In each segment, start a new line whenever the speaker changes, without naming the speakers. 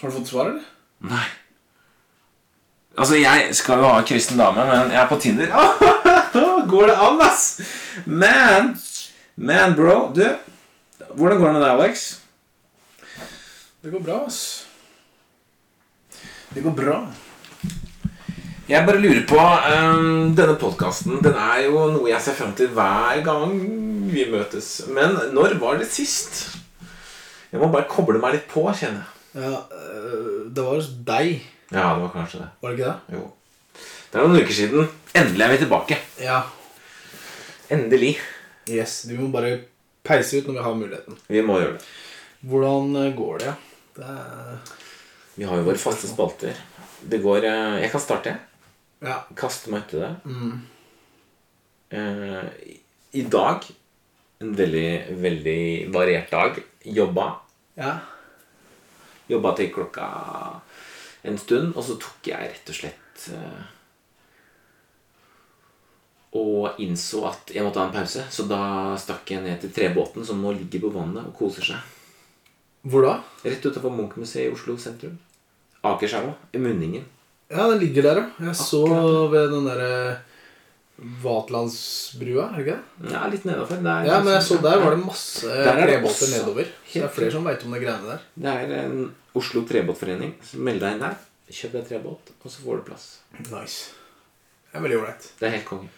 Har du fått svar, eller?
Nei. Altså, jeg skal jo ha kristen dame, men jeg er på Tinder. Går det an, ass? Man! Man, bro. Du, hvordan går det med deg, Alex?
Det går bra, ass. Det går bra.
Jeg bare lurer på um, Denne podkasten den er jo noe jeg ser frem til hver gang vi møtes. Men når var det sist? Jeg må bare koble meg litt på, kjenner jeg.
Ja, øh, det var deg,
Ja, det var kanskje det.
var det ikke det?
Jo. Det er noen uker siden. Endelig er vi tilbake.
Ja.
Endelig.
Yes, Vi må bare peise ut når vi har muligheten.
Vi må gjøre det.
Hvordan øh, går det. Det.
Vi har jo våre faste spalter. Det går eh, Jeg kan starte.
Ja.
Kaste meg uti det. Eh, i- I dag en veldig, veldig variert dag. Jobba.
Ja.
Jobba til klokka en stund, og så tok jeg rett og slett eh, Og innså at jeg måtte ha en pause, så da stakk jeg ned til Trebåten, som nå ligger på vannet og koser seg.
Hvor da?
Rett utenfor Munchmuseet i Oslo sentrum. Akerselva. I Munningen.
Ja, den ligger der, ja. Jeg så ved den derre Vatlandsbrua, er det ikke det?
Ja, litt nedover. Det er
Ja, men jeg så der var det masse
Der er
trebåter nedover. Så det er flere som veit om de greiene der.
Det er en Oslo Trebåtforening. Så Meld deg inn der. Kjøp deg trebåt, og så får du plass.
Nice. Det er veldig ålreit.
Det er helt konge.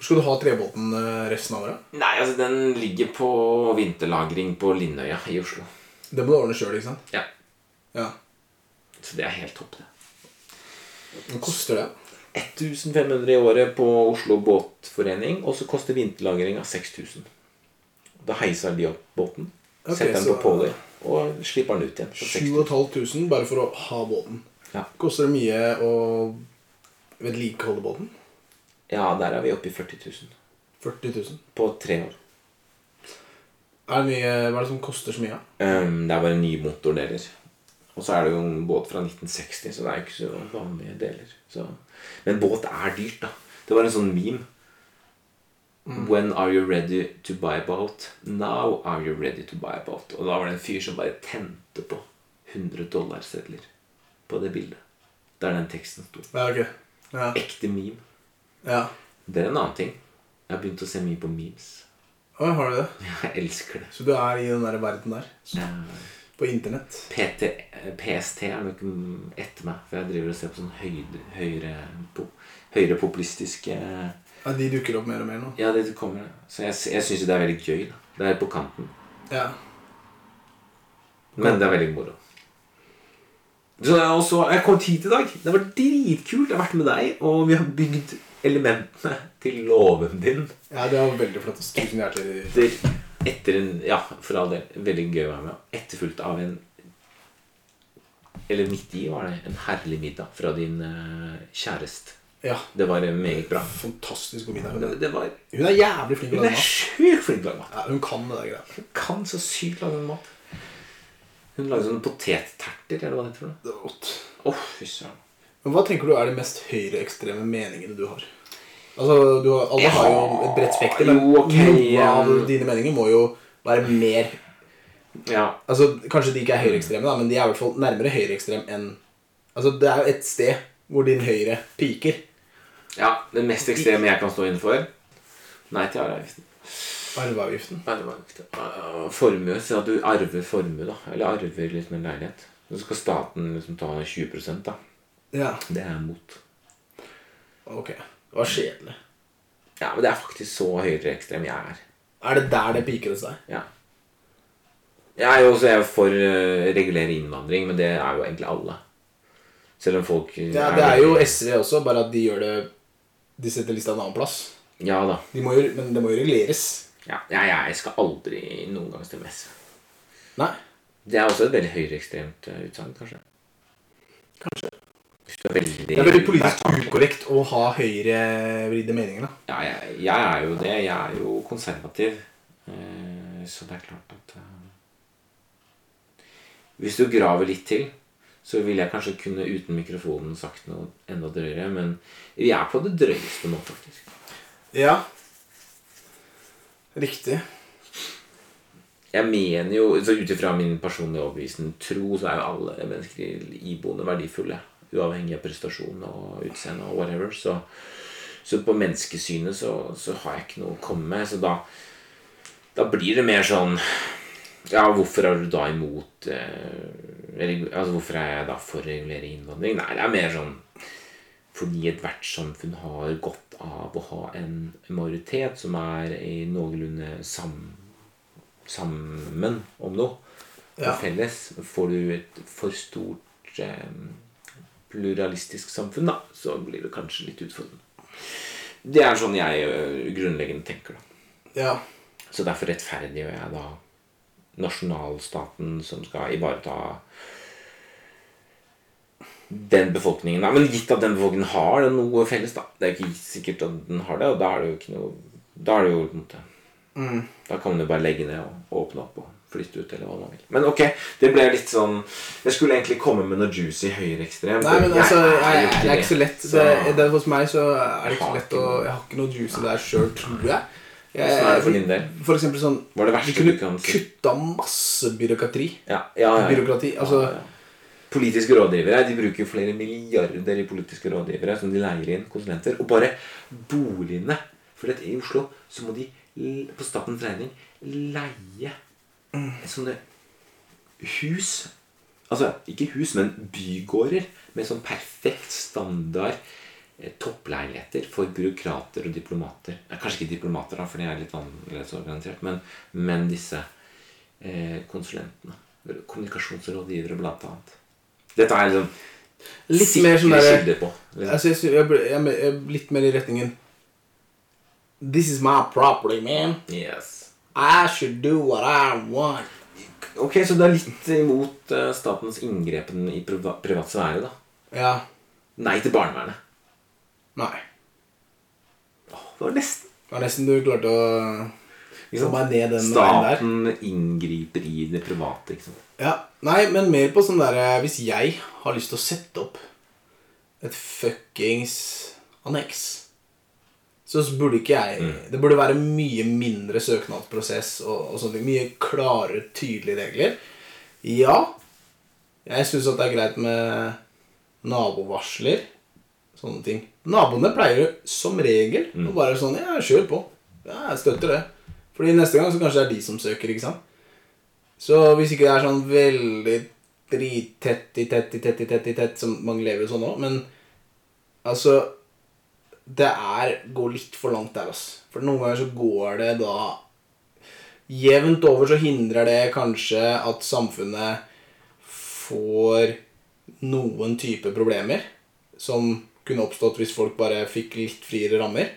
Skal du ha trebåten øh, resten av året?
Nei, altså, den ligger på vinterlagring på Lindøya i Oslo.
Det må du ordne sjøl, ikke sant?
Ja.
Ja.
Så det er helt topp, det.
Hva koster det?
1500 i året på Oslo Båtforening, og så koster vinterlagringa 6000. Da heiser de opp båten,
okay,
setter den på påler og slipper den ut igjen. for 6000.
7500 bare for å ha båten.
Ja.
Koster det mye å vedlikeholde båten?
ja, der er vi oppe i 40 000
40 000.
på tre år.
Er det mye, hva er det som koster så mye?
Um, det er bare nye motordeler. Og så er det jo en båt fra 1960, så det er ikke så vanlige deler. Så. Men båt er dyrt, da. Det var en sånn meme. When are you ready to buy a boat? Now are you ready to buy a boat? Og da var det en fyr som bare tente på 100 dollarsedler på det bildet. Der den teksten sto.
Ja, okay. Ja.
Ekte meme.
ja.
Det er en annen ting. Jeg har begynt å se mye på memes.
Å, har du det?
Jeg elsker det.
Så du er i den der verden der?
Eh,
På internett?
PT, PST er nok mm, etter meg, for jeg driver og ser på sånn høyre, høyre, po,
Ja, De dukker opp mer og mer nå.
Ja, det kommer. Så jeg, jeg syns jo det er veldig gøy. da. Det er på kanten.
Ja.
Men det er veldig moro. Så, jeg, også, Jeg kom hit i dag. Det var dritkult. Jeg har vært med deg, og vi har bygd elementene til låven din.
ja, det var veldig flott. Tusen hjertelig
Etter, en Ja, for all del. Veldig gøy å være med. Etterfulgt av en Eller midt i var det en herlig middag fra din uh, kjæreste.
Ja.
Det var eh, meget bra.
Fantastisk god middag. Hun,
det var
hun er jævlig flink til å
Hun
lage
er
mat.
sjukt flink til å lage mat.
Ja, hun kan det der greia.
Hun kan så sykt lage mat. Hun lager sånne potetterter, eller hva det heter.
Det var godt.
Fy søren.
Men hva tenker du er de mest høyreekstreme meningene du har? Altså, du har, Alle har jo et bredt spekter, men
Jo,
noen av dine meninger må jo være mer
Ja.
Altså, Kanskje de ikke er høyreekstreme, da, men de er i hvert fall nærmere høyreekstrem enn Altså, Det er jo et sted hvor din høyre piker.
ja. Det mest ekstreme jeg kan stå innenfor Nei til arveavgiften.
Arveavgiften.
Arveavgiften. Formue. Si at du arver formue, da. Eller arver liksom en leilighet. Så skal staten liksom ta 20% da.
Ja,
Det er imot.
ok. Det var kjedelig.
Ja, men det er faktisk så høyreekstrem jeg er.
Er det der det piker hos deg?
Ja. Jeg er jo også for uh, regulere innvandring, men det er jo egentlig alle. Selv om folk uh,
Ja, Det er jo SV også, bare at de gjør det De setter lista en annen plass.
Ja da.
De må jo, men det må jo reguleres.
Ja, jeg, jeg skal aldri noen gang stemme SV.
Nei,
Det er også et veldig høyreekstremt uh, utsagn, kanskje.
kanskje.
Veldig
Det er veldig politisk ukorrekt å ha høyrevridde meninger. da
Ja, jeg, jeg er jo det. Jeg er jo konservativ. Eh, så det er klart at eh, Hvis du graver litt til, så vil jeg kanskje kunne uten mikrofonen sagt noe enda drøyere. Men vi er på det drøyeste nå, faktisk.
Ja. Riktig.
jeg mener jo så Ut ifra min personlige overbevisning tro, så er jo alle mennesker iboende verdifulle. Uavhengig av prestasjon og utseende og whatever. Så, så på menneskesynet så, så har jeg ikke noe å komme med. Så da, da blir det mer sånn Ja, hvorfor er du da imot eh, Altså, hvorfor er jeg da for å regulere innvandring? Nei, det er mer sånn fordi ethvert samfunn har godt av å ha en majoritet som er i noenlunde sam, sammen om noe.
Ja.
Og felles. Får du et for stort eh, pluralistisk samfunn, da, så blir det kanskje litt utfordrende. Det er sånn jeg grunnleggende tenker, da.
Ja.
Så derfor rettferdiggjør jeg da nasjonalstaten som skal ivareta den befolkningen. da. Men gitt at den befolkningen har noe felles, da. Det er ikke sikkert at den har det, og da er det jo ikke noe Da er det jo på en måte Da kan man jo bare legge ned og åpne opp og flytte ut, eller hva man vil. Men ok, det ble litt sånn Jeg skulle egentlig komme med noe juicy høyreekstremt.
Nei, men altså,
jeg,
jeg,
jeg,
det er ikke så lett.
Så-
Det, hos meg så er det ikke så lett å Jeg har ikke noe juice der sjøl, tror jeg. jeg
Sånn er det for din del.
For eksempel sånn
Var det
Vi kunne
du kan si?
kutta masse byråkrati.
Ja, ja, ja, ja.
Byråkrati. Altså
Ja, ja. Politiske rådgivere de bruker flere milliarder i politiske rådgivere som de leier inn konsulenter. Og bare boligene For i Oslo så må de på statens regning leie sånne hus Altså ikke hus, men bygårder med sånn perfekt standard eh, toppleiligheter for byråkrater og diplomater. Kanskje ikke diplomater, da, for de er litt annerledes men, men disse eh, konsulentene. Kommunikasjonsrådgivere, blant annet. Dette er liksom
Litt mer sånn
der, på. Liksom.
altså, jeg, jeg, jeg, jeg, litt mer i retningen This is my property, man.
Yes.
I should do what I want.
Ok, så du er litt imot eh, statens inngrepen i priva privat sfære, da?
Ja.
Nei til barnevernet.
Nei.
Åh, det var nesten
Det var nesten du klarte å
Ikke
få
sant?
meg ned den veien der.
Staten inngriper i det private. ikke sant?
Ja, Nei, men mer på sånn derre Hvis jeg har lyst til å sette opp et fuckings anneks, så burde ikke jeg Det burde være mye mindre søknadsprosess og, og sånne ting. Mye klarere, tydelige regler. Ja, jeg syns at det er greit med nabovarsler. Sånne ting. Naboene pleier jo som regel å bare sånn Ja, kjør på. Ja, jeg støtter det. Fordi neste gang så kanskje det er de som søker, ikke sant? Så hvis ikke det er sånn veldig drittett i tett i tett i tett i tett, som mange lever sånn òg, men altså Det er går litt for langt der, altså. For noen ganger så går det da Jevnt over så hindrer det kanskje at samfunnet får noen type problemer som kunne oppstått hvis folk bare fikk litt friere rammer.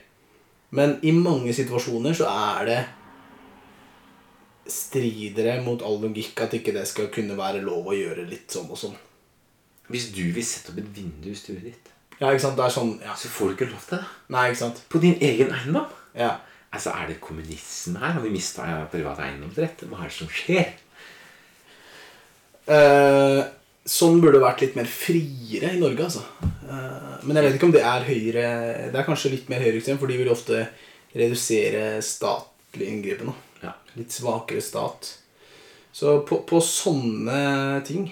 Men i mange situasjoner så er det strider det mot all logikk at ikke det skal kunne være lov å gjøre litt sånn og sånn.
Hvis du vil sette opp et vindu i stuet ditt,
Ja, ikke sant? Det er sånn ja.
så får du ikke lov til det.
Nei, ikke sant?
På din egen eiendom.
Ja.
Altså, Er det kommunisme her? Har vi mista privat eiendomsrett? Hva er det som skjer?
Eh, sånn burde det vært litt mer friere i Norge, altså. Eh, men jeg vet ikke om det er høyere Det er kanskje litt mer høyreekstremt, for de vil ofte redusere statlig inngripen.
Ja.
Litt svakere stat. Så på, på sånne ting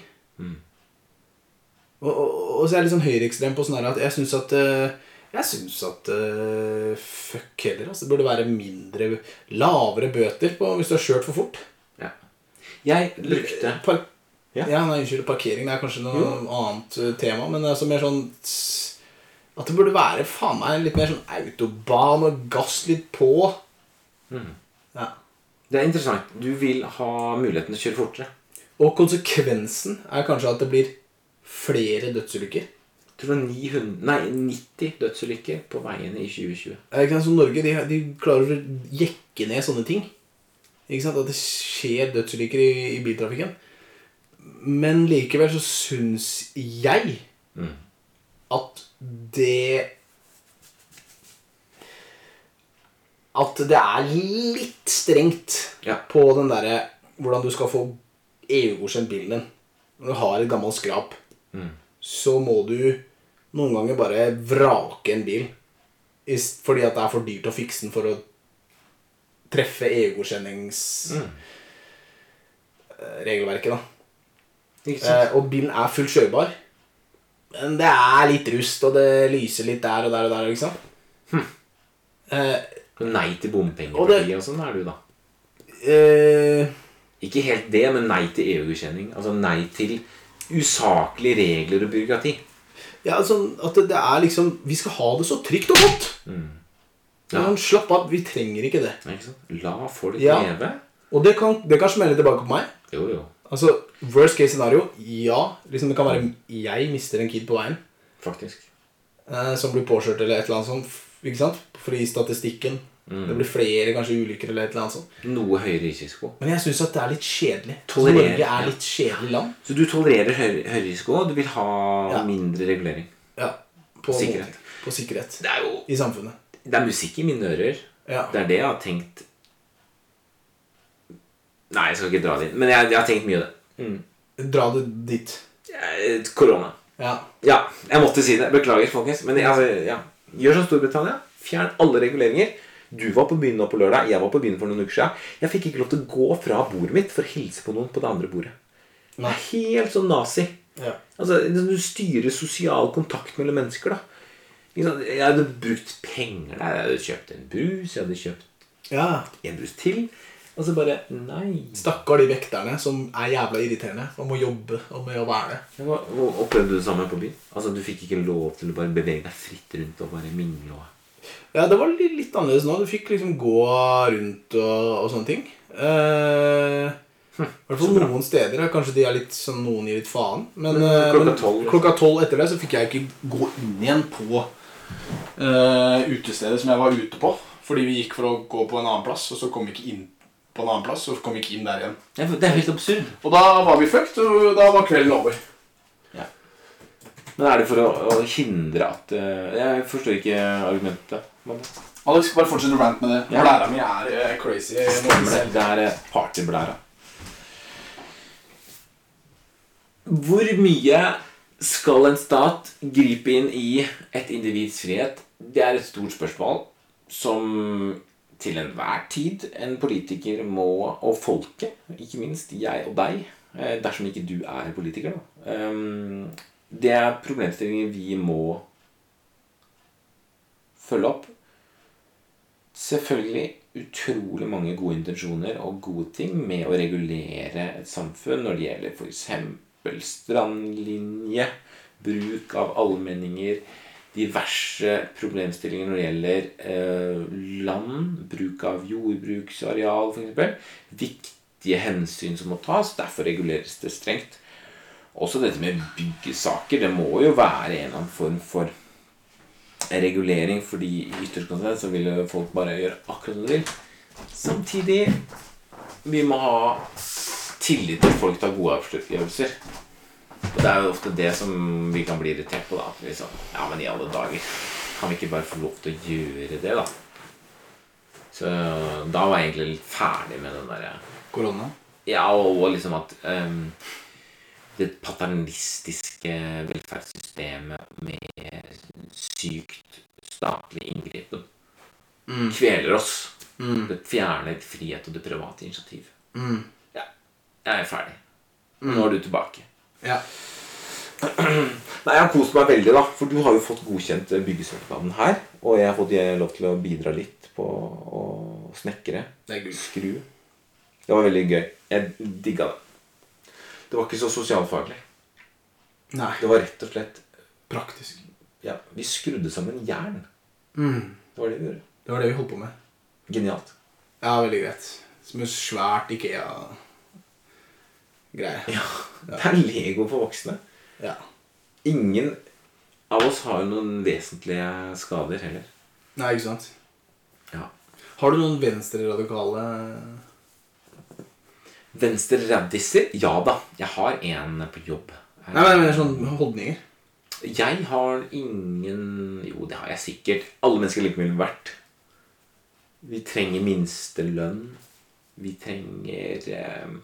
og, og, og så er jeg litt sånn høyreekstrem på sånn at jeg syns at eh, Jeg syns at uh, Fuck heller. Altså, det burde være mindre Lavere bøter på hvis du har kjørt for fort.
ja. Jeg brukte
Par
Ja.
ja. nei, unnskyld. Parkering det er kanskje noe annet eh, tema, men altså mer sånn At det burde være faen meg litt mer sånn autobahn og gass litt på. Ja.
Det er interessant. Du vil ha muligheten til å kjøre fortere.
Og konsekvensen er kanskje at det blir flere dødsulykker.
Jeg tror det var 900, nei, 90 dødsulykker på veiene i 2020.
Er det ikke sant, så Norge de, de klarer å jekke ned sånne ting. Ikke sant? At det skjer dødsulykker i, i biltrafikken. Men likevel så syns jeg at det At det er litt strengt
Ja.
på den derre hvordan du skal få EU-godkjent bilen din. Når du har et gammelt skrap, så må du noen ganger bare vrake en bil. Fordi at det er for dyrt å fikse den for å treffe EU-godkjenningsregelverket, mm. da. Eh, og bilen er fullt kjørbar. Men det er litt rust, og det lyser litt der og der og der. ikke sant? Eh,
Nei til bompengepartiet
og,
og sånn er du, da.
eh,
Ikke helt det, men nei til EU-godkjenning. Altså nei til usaklige regler og byråkrati.
ja, altså, at det, det er liksom Vi skal ha det så trygt og godt.
Ja.
Men slapp av, vi trenger ikke det.
Ikke sant? La folk
Ja.
leve.
Og det kan, det kan smelle tilbake på meg.
Jo, jo.
Altså, Worst case scenario, ja. Liksom Det kan være jeg mister en kid på veien
Faktisk.
eh, som blir påkjørt eller et eller annet sånt. Ikke sant? Fordi statistikken Det blir flere kanskje ulykker eller et eller annet sånt.
Noe høyere risiko.
Men jeg syns at det er litt kjedelig. Altså,
Tolerer,
Norge
ja.
er litt kjedelig land.
Så du tolererer høyere høy risiko, og du vil ha
Ja.
mindre regulering.
Ja, på
Sikkerhet.
måte- På sikkerhet.
Det er jo
I samfunnet.
Det er musikk i mine ører.
Ja.
Det er det jeg har tenkt Nei, jeg skal ikke dra dit. Men jeg, jeg har tenkt mye av det.
Dra det dit.
Eh, Korona.
Ja.
Ja, jeg måtte si det. Beklager, folkens. Men altså, ja. gjør som Storbritannia. Fjern alle reguleringer. Du var på byen nå på lørdag. Jeg var på byen for noen uker siden. Jeg fikk ikke lov til å gå fra bordet mitt for å hilse på noen på det andre bordet. Det er helt sånn nazi.
Ja.
Altså, Du styrer sosial kontakt mellom mennesker. da. Jeg hadde brukt penger der. Jeg hadde kjøpt en brus. Jeg hadde kjøpt
ja.
en brus til. Og så bare Nei.
Stakkar de vekterne som er jævla irriterende og må jobbe og må være det.
Var- Opplevde du det samme på byen? Altså, Du fikk ikke lov til å bare bevege deg fritt rundt og bare mingle? og...
Ja, det var litt, annerledes nå. Du fikk liksom gå rundt og, og sånne ting. Eh, I hvert fall noen steder. Kanskje de er litt sånn, noen gir litt faen. Men,
Men
eh,
klokka tolv-
etter det så fikk jeg ikke gå inn igjen på uh, utestedet som jeg var ute på. Fordi vi gikk for å gå på en annen plass, og så kom vi ikke inn på en annen plass. Så kom vi ikke inn der igjen.
Ja, Det er helt absurd.
Og da var vi fucked, og da var kvelden over.
Men er det for å, å hindre at eh, Jeg forstår ikke argumentet. Men
Alex, bare fortsett å rante med det.
Ja.
Blæra mi er eh, crazy.
Det. Det er eh, partyblæra. Hvor mye skal en stat gripe inn i et individs frihet? Det er et stort spørsmål som til enhver tid en politiker må, og folket, ikke minst jeg og deg, eh, dersom ikke du er politiker, da. ehm, Det er problemstillinger vi må følge opp. Selvfølgelig utrolig mange gode intensjoner og gode ting med å regulere et samfunn når det gjelder f.eks. strandlinje, bruk av allmenninger, diverse problemstillinger når det gjelder eh, land, bruk av jordbruksareal f.eks. Viktige hensyn som må tas, derfor reguleres det strengt. Også dette med byggesaker. Det må jo være en eller annen form for regulering, fordi i ytterste konsekvens så vil folk bare gjøre akkurat som de vil. Samtidig vi må ha tillit til at folk tar gode avgjørelser. Og det er jo ofte det som vi kan bli irritert på. da at sånn, Ja, men i alle dager Kan vi ikke bare få lov til å gjøre det, da? Så da var jeg egentlig litt ferdig med den derre
Korona.
ja, og liksom at ehm, det paternistiske velferdssystemet med sykt statlig inngripen kveler oss. Det fjerner frihet og det private initiativ. Ja, jeg er ferdig. Nå er du tilbake.
Ja.
Nei, Jeg har kost meg veldig, da. For du har jo fått godkjent byggesøknaden her. Og jeg har fått lov til å bidra litt på å snekre. Skru. Det var veldig gøy. Jeg digga det. Det var ikke så sosialfaglig.
Nei.
Det var rett og slett
Praktisk.
ja, Vi skrudde sammen jern.
Mm.
Det var det vi gjorde.
Det var det vi holdt på med.
Genialt.
Ja, veldig greit. Som en svært Ikea-greie.
Ja, Det er Lego for voksne.
Ja.
Ingen av oss har jo noen vesentlige skader heller.
Nei, ikke sant?
Ja.
Har du noen venstreradikale
Venstre-raddiser? Ja da. Jeg har en på jobb.
Nei, men jeg mener sånn holdninger.
Jeg har ingen Jo, det har jeg sikkert. Alle mennesker er like mye verdt. Vi trenger minstelønn. Vi trenger eh,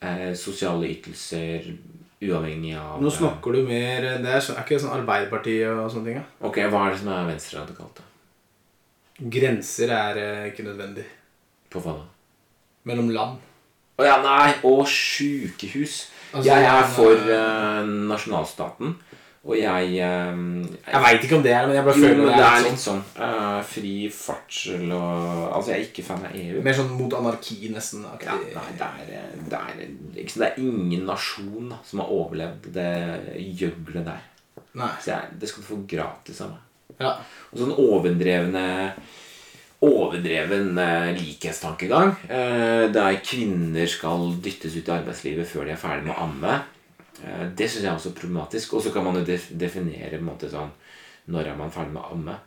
eh, sosiale ytelser uavhengig av
Nå snakker du mer Det er, så, er ikke sånn Arbeiderpartiet og sånne ting? Ja?
Ok, Hva er det som er venstreradikalt? da?
Grenser er eh, ikke nødvendig.
På hva da?
Mellom land.
Å ja, nei. Og sjukehus.
Altså,
jeg er for
eh,
nasjonalstaten. Og jeg uh,
Jeg veit ikke om det er men jeg bare
Jo,
føler
men
det
det
er litt
sånn. sånn uh, fri fartsel og Altså, jeg er ikke fan av EU.
Mer sånn mot anarki, nesten.
Ja, nei, det er, det, er, liksom, det er ingen nasjon som har overlevd det gjøglet der.
Nei.
Så jeg, det skal du få gratis av meg.
Ja.
Og sånn overdrevne Overdreven eh, likhetstankegang. Eh, der kvinner skal dyttes ut i arbeidslivet før de er ferdig med å amme. Eh, det syns jeg er også problematisk. Og så kan man jo definere på en måte sånn Når er man ferdig med å amme?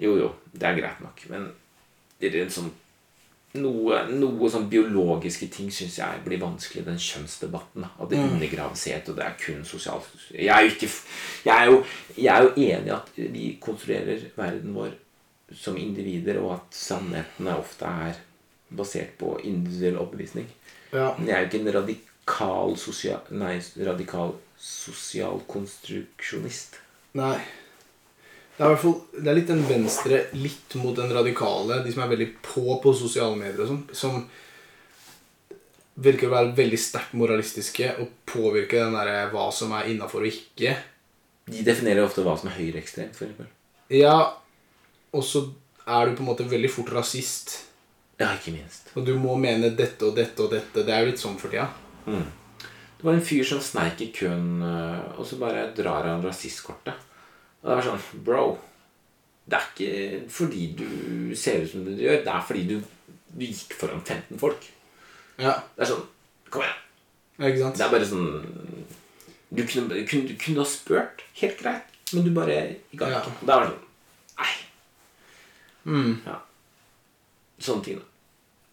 Jo, jo, det er greit nok. Men det er sånn noe, noe sånn biologiske ting syns jeg blir vanskelig den kjønnsdebatten. At det undergraves helt, og det er kun sosialt Jeg er ikke jeg er jo, jeg er jo enig i at vi konstruerer verden vår som individer, og at sannhetene ofte er basert på individuell overbevisning.
ja.
Men jeg er jo ikke en radikal sosial, nei, radikal sosialkonstruksjonist.
Nei. Det er, hvert fall, det er litt den venstre, litt mot den radikale, de som er veldig på på sosiale medier og sånn, som virker å være veldig sterkt moralistiske og påvirke den der, hva som er innafor og ikke.
De definerer ofte hva som er høyreekstremt, f.eks.
Ja, og så er du på en måte veldig fort rasist.
Ja, ikke minst.
Og du må mene dette og dette og dette. Det er jo litt sånn for tida.
Det var en fyr som sneik i køen, øh, og så bare drar han rasistkortet. Og det var sånn Bro, det er ikke fordi du ser ut som du gjør, det er fordi du, du gikk foran 15 folk.
Ja,
Det er sånn Kom igjen.
ikke sant?
Det er bare sånn Du kunne, du kunne, du kunne ha spurt. Helt greit. Men du bare ga
Ja.
ikke. Var det sånn Nei.
Mm.
Ja. Sånne ting, da.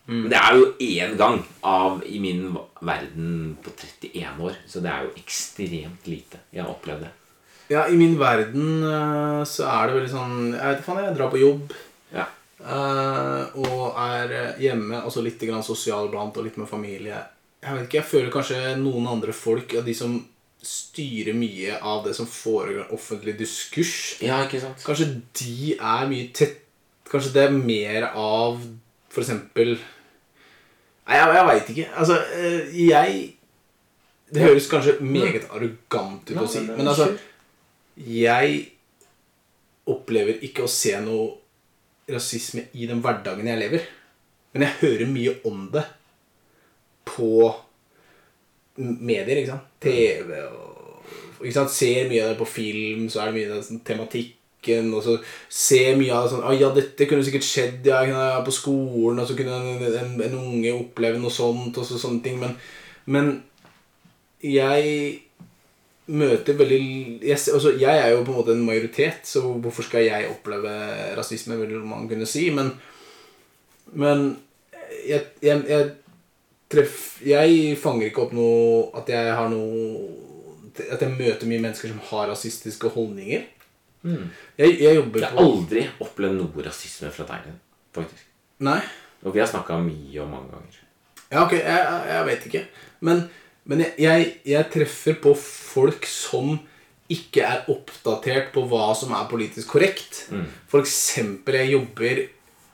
Men det er jo én gang av i min verden på 31 år, så det er jo ekstremt lite jeg har opplevd det.
Ja, i min verden eh, så er det veldig sånn Jeg vet ikke jeg drar på jobb
Ja.
eh, og er eh, hjemme, og så litt grann sosial blant og litt med familie. Jeg vet ikke, jeg føler kanskje noen andre folk, av de som styrer mye av det som foregår offentlig diskurs
ja, ikke sant?
Kanskje de er mye tett Kanskje det er mer av for eksempel Nei, jeg, jeg veit ikke. Altså, eh, jeg Det høres kanskje meget arrogant ut å si,
men,
altså. Jeg opplever ikke å se noe rasisme i den hverdagen jeg lever. Men jeg hører mye om det på medier, ikke sant? TV og ikke sant? Ser mye av det på film, så er det mye av det, sånn, tematikken Og så se mye av det sånn Å ja, dette kunne sikkert skjedd ja, på skolen, og så kunne en, en, en unge oppleve noe sånt, og så, sånne ting. Men, men jeg møter veldig jeg, altså, jeg er jo på en måte en majoritet, så hvorfor skal jeg oppleve rasisme, vil man kunne si. Men, men jeg, jeg, jeg, treff, jeg fanger ikke opp noe At jeg har noe At jeg møter mye mennesker som har rasistiske holdninger. Jeg, jeg jobber
Jeg har
på
aldri opplevd noe rasisme fra deg, faktisk.
Nei?
Og vi har snakka mye og mange ganger.
Ja, ok, jeg, jeg, vet ikke. Men, men jeg, jeg, treffer på folk som ikke er oppdatert på hva som er politisk korrekt. For eksempel, jeg jobber,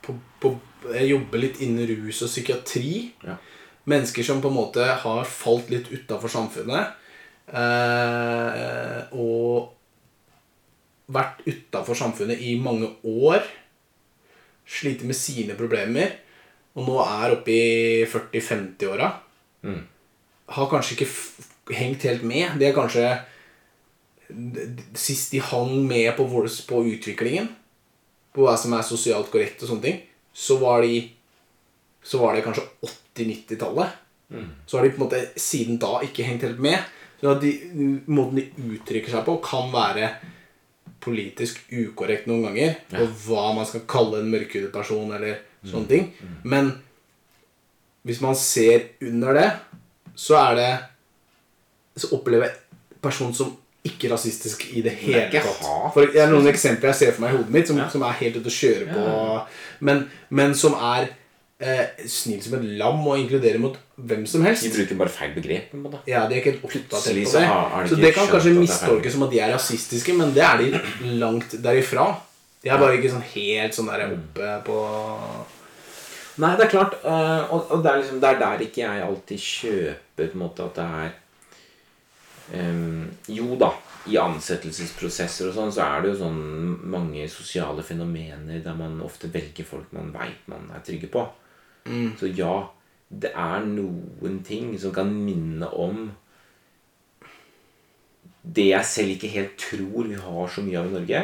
på, på, jeg jobber litt innen rus og psykiatri.
Ja.
Mennesker som på en måte har falt litt utafor samfunnet. Eh, og vært utafor samfunnet i mange år. Sliter med sine problemer. Og nå er oppe i 40-50-åra. Har kanskje ikke hengt helt med. Det er kanskje Sist de hang med på, på utviklingen, på hva som er sosialt korrekt og sånne ting, så var de Så var det kanskje 80-90-tallet. Så har de på en måte siden da ikke hengt helt med. Så de, måten de uttrykker seg på, kan være politisk ukorrekt noen ganger. Og hva man skal kalle en mørkhudet person, eller sånne ting. Men hvis man ser under det, så er det Så opplever jeg person som ikke rasistisk i det hele tatt. For det er noen eksempler jeg ser for meg i hodet mitt, som,
Ja.
som er helt ute å kjøre på. Men, men som er eh, snill som et lam og inkluderer mot hvem som helst.
De bruker bare feil begrep.
Ja, de er ikke helt oppdatert på
så
det. Så det kan kanskje mistolkes som at de er rasistiske, men det er de langt derifra. De er bare ikke sånn helt sånn der oppe på
Nei, det er klart. eh, og, og det er liksom det er der ikke jeg alltid kjøper på en måte at det er um, Jo da, i ansettelsesprosesser og sånn, så er det jo sånn mange sosiale fenomener der man ofte velger folk man veit man er trygge på. Så ja, det er noen ting som kan minne om det jeg selv ikke helt tror vi har så mye av i Norge.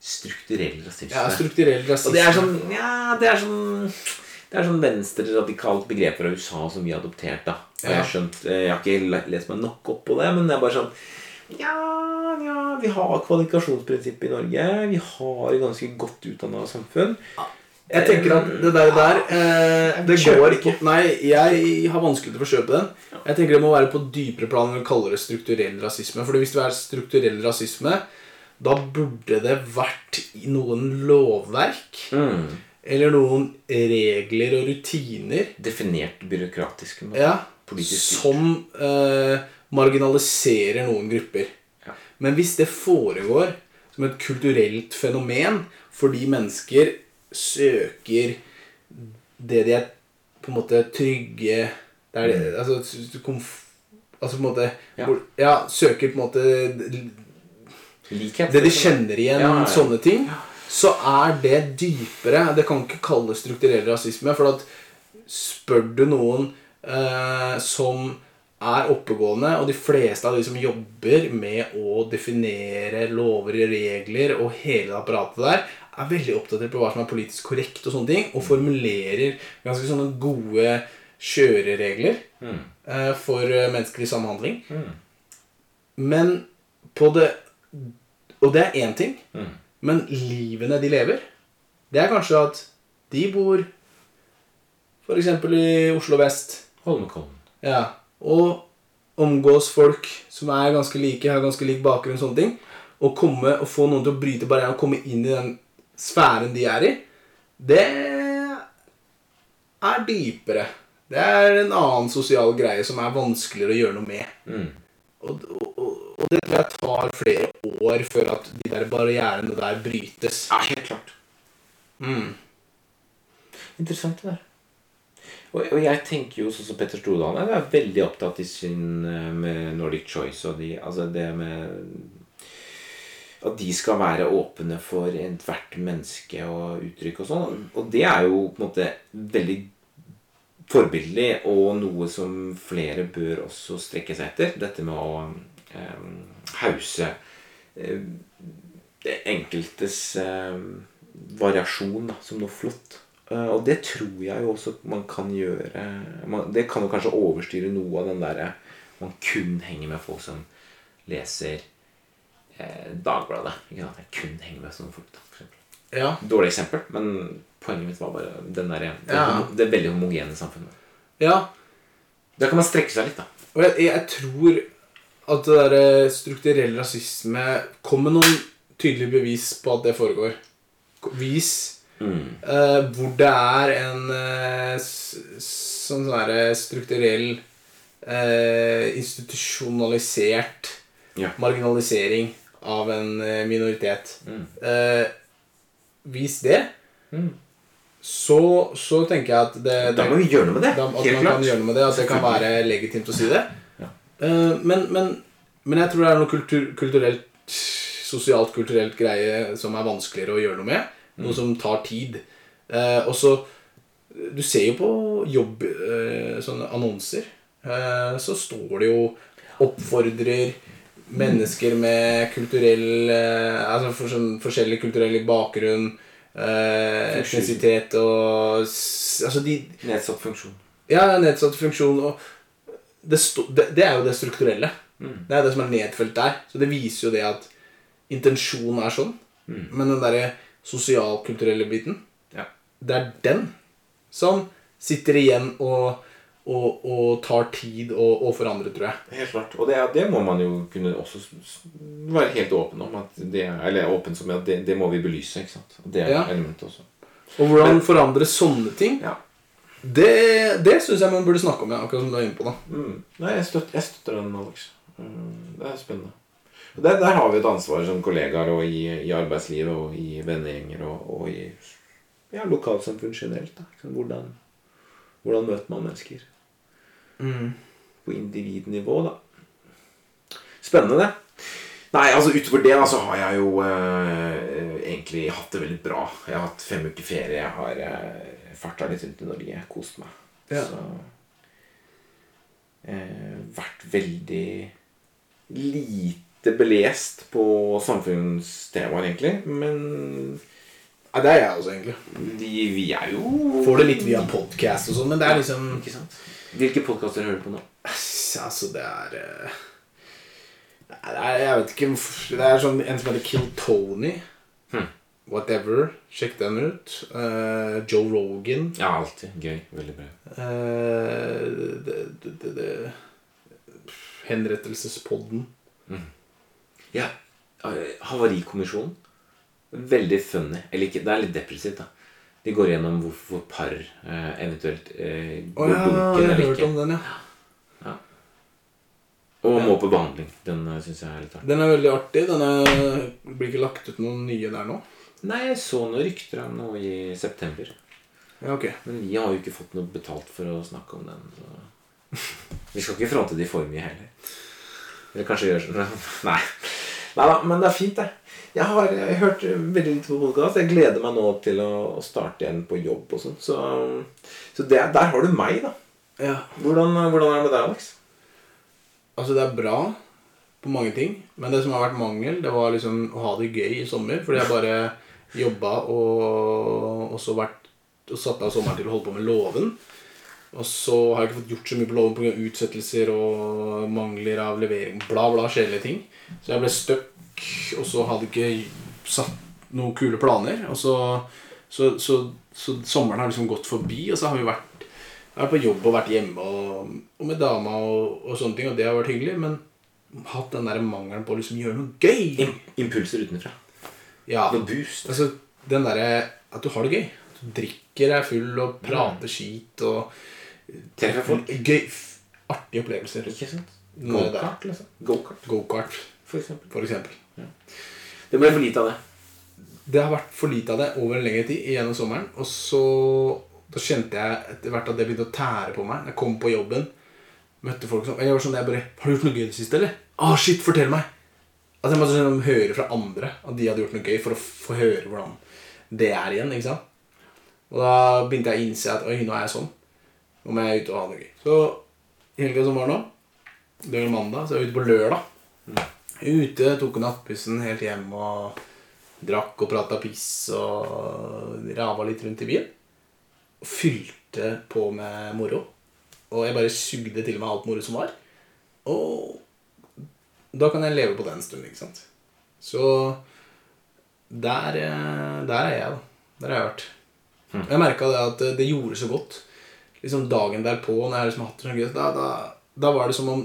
Strukturell rasisme.
Ja, strukturell rasisme.
Og det er sånn Ja, det er sånn Det er sånn venstreradikalt begrep fra USA som vi har adoptert. da Og jeg, har skjønt, eh, jeg har ikke le- lest meg nok opp på det, men det er bare sånn Ja, ja vi har kvalifikasjonsprinsippet i Norge. Vi har et ganske godt utdanna samfunn.
Jeg tenker at det der, der eh, Det går
ikke.
Nei, jeg har vanskelig til å kjøpe den. Jeg tenker det må være på dypere plan enn å kalle det strukturell rasisme. For hvis det er strukturell rasisme, da burde det vært i noen lovverk
Mm.
eller noen regler og rutiner
Definert byråkratisk.
ja, som eh, marginaliserer noen grupper.
Ja.
Men hvis det foregår som et kulturelt fenomen fordi mennesker søker det de er på en måte trygge det er det, altså, komf, altså på en måte
Ja.
hvor, ja, søker på en måte
Likhet.
det de kjenner igjen,
Ja, ja.
sånne ting, så er det dypere. Det kan ikke kalles strukturell rasisme. For at spør du noen eh, som er oppegående, og de fleste av de som jobber med å definere lover og regler og hele apparatet der, er veldig oppdatert på hva som er politisk korrekt og sånne ting, og formulerer ganske sånne gode kjøreregler
Mm.
uh, for eh, menneskelig samhandling.
Mm.
Men på det Og det er én ting.
Mm.
Men livene de lever, det er kanskje at de bor f.eks. i Oslo vest.
Holmenkollen.
Ja, og omgås folk som er ganske like, har ganske lik bakgrunn. sånne ting, Og komme og få noen til å bryte barrieren og komme inn i den sfæren de er i, det er dypere. Det er en annen sosial greie som er vanskeligere å gjøre noe med.
Mm.
Og, og, og det tror jeg tar flere år før at de der barrierene der brytes.
Ja, helt klart.
Mm.
Interessant det der. Og, og jeg tenker jo sånn som Petter Stordalen er, er veldig opptatt i sin eh, med Nordic Choice og de, altså det med At de skal være åpne for ethvert menneske og uttrykk og sånn. Og det er jo på en måte veldig forbilledlig og noe som flere bør også strekke seg etter. Dette med å eh, hause eh, det enkeltes eh, variasjon da, som noe flott. Eh, og det tror jeg jo også man kan gjøre man, Det kan jo kanskje overstyre noe av den derre Man kun henger med folk som leser eh, Dagbladet. Ikke sant? Jeg kun henger med sånne folk, da, for eksempel.
Ja.
Dårlig eksempel, men poenget mitt var bare den der, det,
Ja.
homo- det veldig homogene samfunnet.
ja.
Da kan man strekke seg litt, da.
Og jeg, jeg tror at det derre strukturell rasisme kommer noen tydelige bevis på at det foregår. Vis
Mm.
eh, hvor det er en eh, s- sånn derre strukturell eh, institusjonalisert
Ja.
marginalisering av en eh, minoritet.
Mm.
Eh, vis det,
Mm.
så, så tenker jeg at det,
Da må vi gjøre noe med det.
da, at
Helt
man
klart.
kan gjøre noe med det. At det kan være legitimt å si det.
Ja.
Eh, men, men, men jeg tror det er noe kultur, kulturelt sosialt kulturelt greie som er vanskeligere å gjøre noe med. Noe som tar tid. Eh, og så Du ser jo på jobb eh, sånne annonser. Eh, så står det jo oppfordrer mennesker med kulturell eh, Altså for, sånn, forskjellig kulturell bakgrunn, eh, etnisitet og Altså de
Nedsatt funksjon.
ja, nedsatt funksjon og det, det, det er jo det strukturelle. Det er det som er nedfelt der. Så det viser jo det at intensjonen er sånn. Men den derre sosialkulturelle biten,
Ja.
det er den som sitter igjen og, og, og tar tid å, å forandre, tror jeg.
Helt klart. Og det, det må man jo kunne også være helt åpen om. Det, eller åpen som at det, det må vi belyse. ikke sant? Det er
Ja.
elementet også.
Og hvordan forandre sånne ting,
Ja.
det, det syns jeg man burde snakke om. Ja, akkurat som du er inne på da.
Mm. Nei, jeg støtter, jeg støtter den, Alex. Mm, Det er spennende. Og der, der har vi et ansvar som kollegaer og i, i arbeidslivet og i vennegjenger og, og i ja, lokalsamfunn generelt. Da. Hvordan, hvordan møter man mennesker?
Mm.
På individnivå, da. Spennende. Nei, altså utover det da, så har jeg jo eh, egentlig hatt det veldig bra. Jeg har hatt fem uker ferie. Jeg har eh, farta litt rundt i Norge. Kost meg.
Ja.
Så eh, Vært veldig lite belest på samfunnstemaer, egentlig. Men
Ja, det er jeg også, egentlig.
de, vi er jo
Får det litt via podcast og sånn, men det er liksom
Ikke sant? Hvilke podkaster hører du på nå?
Altså, det er eh, er, Jeg vet ikke Det er sånn en som heter Kill Tony.
Hmm.
Whatever. Sjekk den ut. Uh, Joe Rogan.
Ja, alltid. Gøy. Veldig bra.
Uh, det, det, det. Henrettelsespodden.
Ja, eh, Havarikommisjonen. Veldig funny. Eller ikke, det er litt depressivt, da. De går gjennom hvorfor par eh, eventuelt eh,
Å
går
ja,
dunken
jeg har
eller
hørt
ikke.
om den, ja.
Og
Ja.
må på behandling. Den uh, syns jeg er litt artig.
Den er veldig artig. Den er, blir ikke lagt ut noen nye der nå?
Nei, jeg så noen rykter om noe i september.
Ja, ok.
Men vi har jo ikke fått noe betalt for å snakke om den. Så. Vi skal ikke fronte de for mye heller. Eller kanskje gjøre sånn Nei. Nei da, men det er fint, det. Jeg har jeg har hørt veldig lite på podkast. Jeg gleder meg nå til å å starte igjen på jobb og sånn. Så, så det, der har du meg, da.
Ja.
Hvordan, hvordan er det med deg, Alex?
Altså, det er bra på mange ting, men det som har vært mangel, det var liksom å ha det gøy i sommer. Fordi jeg bare jobba og, også vært og satt av sommeren til å holde på med låven. Og så har jeg ikke fått gjort så mye på låven pga. utsettelser og mangler av levering. Bla, bla, kjedelige ting. Så jeg ble stuck, og så hadde ikke satt noen kule planer. Og så, så, så, så sommeren har liksom gått forbi, og så har vi vært vært på jobb og vært hjemme og, og med dama og, og sånne ting, og det har vært hyggelig, men hatt den der mangelen på å liksom gjøre noe gøy.
Impulser utenfra.
Ja,
Noe boost.
altså den derre at du har det gøy. Du drikker deg full og prater skit og
Treffer folk.
Gøy, artige opplevelser.
Ikke sant? Go-kart, liksom. Go-kart,
Go-kart,
for eksempel.
for eksempel.
Det ble for lite av det.
Det har vært for lite av det over en lengre tid gjennom sommeren. Og så da kjente jeg etter hvert at det begynte å tære på meg. Jeg kom på jobben, møtte folk som Jeg var sånn jeg bare 'Har du gjort noe gøy i det siste, eller?' 'Å, shit, fortell meg!' At jeg måtte sånn, høre fra andre at de hadde gjort noe gøy, for å få høre hvordan det er igjen. ikke sant? Og da begynte jeg å innse at oi, nå er jeg sånn. Nå jeg er ute og har noe gøy. Så i helga som var nå, det var mandag, så jeg ute på lørdag. Ute, tok nattbussen helt hjem og drakk og prata piss og rava litt rundt i byen. Og fylte på med moro. Og jeg bare sugde til meg alt moro som var. Og da kan jeg leve på det en stund, ikke sant. Så der, eh, der er jeg, da. Der har jeg vært. Mm. Jeg merka det at det gjorde så godt. Liksom Dagen derpå, når jeg liksom hatt det sånn gøy, da, da, da var det som om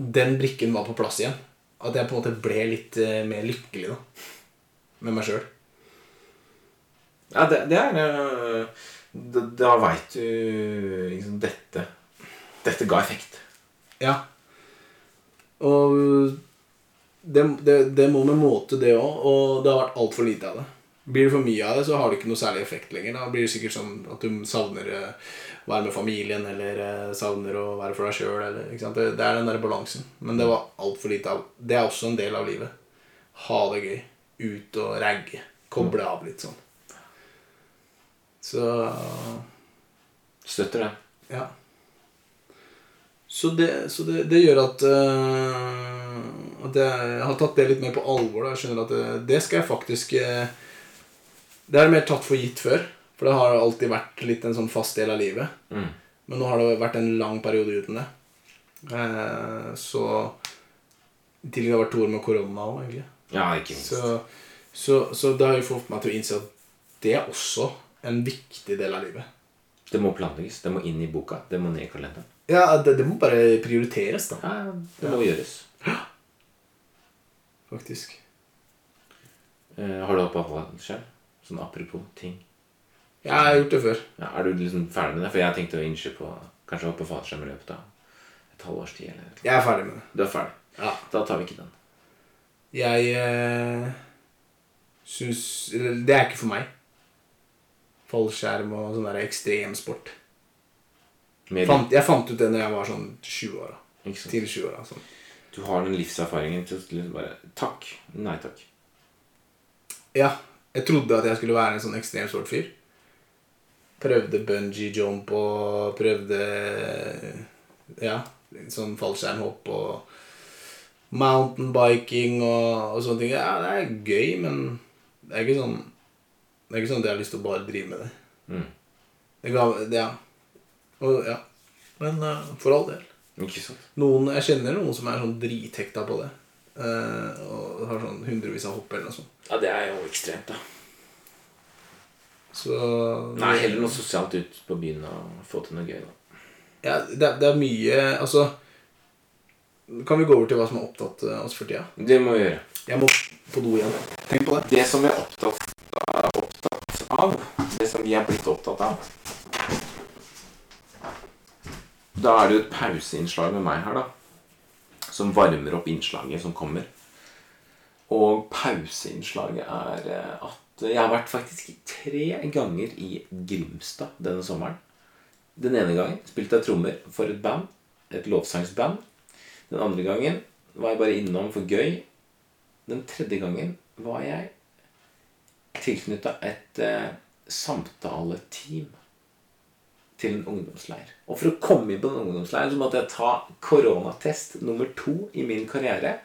den brikken var på plass igjen. At jeg på en måte ble litt eh, mer lykkelig da. Med meg sjøl.
Ja, det, det er øh, Da, da veit du liksom dette Dette ga effekt.
Ja. Og det, det, det må med måte, det òg. Og det har vært altfor lite av det. Blir det for mye av det, så har det ikke noe særlig effekt lenger. Da blir det sikkert sånn at du savner eh, å være med familien, eller eh, savner å være for deg sjøl. Det, det er den der balansen. Men det var altfor lite av Det er også en del av livet. Ha det gøy. Ut og ragge. Koble av litt sånn. Så
Støtter det.
ja. Så det, så det, det gjør at uh, At jeg har tatt det litt mer på alvor. Da. Jeg skjønner at det, det skal jeg faktisk eh, Det er mer tatt for gitt før. For det har alltid vært litt en sånn fast del av livet.
Mm.
Men nå har det vært en lang periode uten det. Eh, så tillegg har det vært to år med korona òg, egentlig.
Ja, ikke minst.
Så, så, så det har jo fått meg til å innse at det er også en viktig del av livet.
Det må planlegges. Det må inn i boka. Det må ned i kalenderen.
Ja, det, det må bare prioriteres, da.
Ja, det må gjøres.
Faktisk.
Eh, har du hoppa fallskjerm? Sånn apropos ting.
Ja, Jeg har gjort det før.
Ja, er du liksom ferdig med det? For jeg tenkte å innse på kanskje hoppe fallskjerm i løpet av et halvårs tid. Eller noe.
Jeg er ferdig med det.
Du er ferdig.
Ja.
Da tar vi ikke den.
Jeg eh, syns Det er ikke for meg. Fallskjerm og sånn der ekstremsport. Fant, jeg fant ut det når jeg var sånn 20 år. Tidlig 20 år. Sånn.
Du har den livserfaringen til å liksom bare Takk. Nei takk.
Ja, jeg trodde at jeg skulle være en sånn ekstremt stolt fyr. Prøvde bungee jump og prøvde Ja, sånn fallskjermhopp og mountainbiking og, og sånne ting. Ja, det er gøy, men det er ikke sånn Det er ikke sånn at jeg har lyst til å bare drive med det.
Mm.
Det ga Ja. Og, ja. Men uh, for all del. Noen, jeg kjenner noen som er sånn drithekta på det. Eh, og har sånn hundrevis av hopp eller noe sånt.
Ja, det er jo ekstremt, da.
Så
Nei, heller noe sosialt ut på byen og få til noe gøy, da.
Ja, det, er- det er mye Altså Kan vi gå over til hva som har opptatt eh, oss for tida?
Det må vi gjøre.
Jeg må på do igjen. Tenk på det.
Det som vi er opptatt, opptatt av, det som vi er blitt opptatt av Da er det jo et pauseinnslag med meg her, da. Som varmer opp innslaget som kommer. Og pauseinnslaget er eh, at jeg har vært faktisk tre ganger i Grimstad denne sommeren. Den ene gangen spilte jeg trommer for et band. Et lovsangsband. Den andre gangen var jeg bare innom for gøy. Den tredje gangen var jeg tilknytta et eh, samtaleteam til en ungdomsleir. Og for å komme inn på en ungdomsleir så måtte jeg ta koronatest nummer to i min karriere.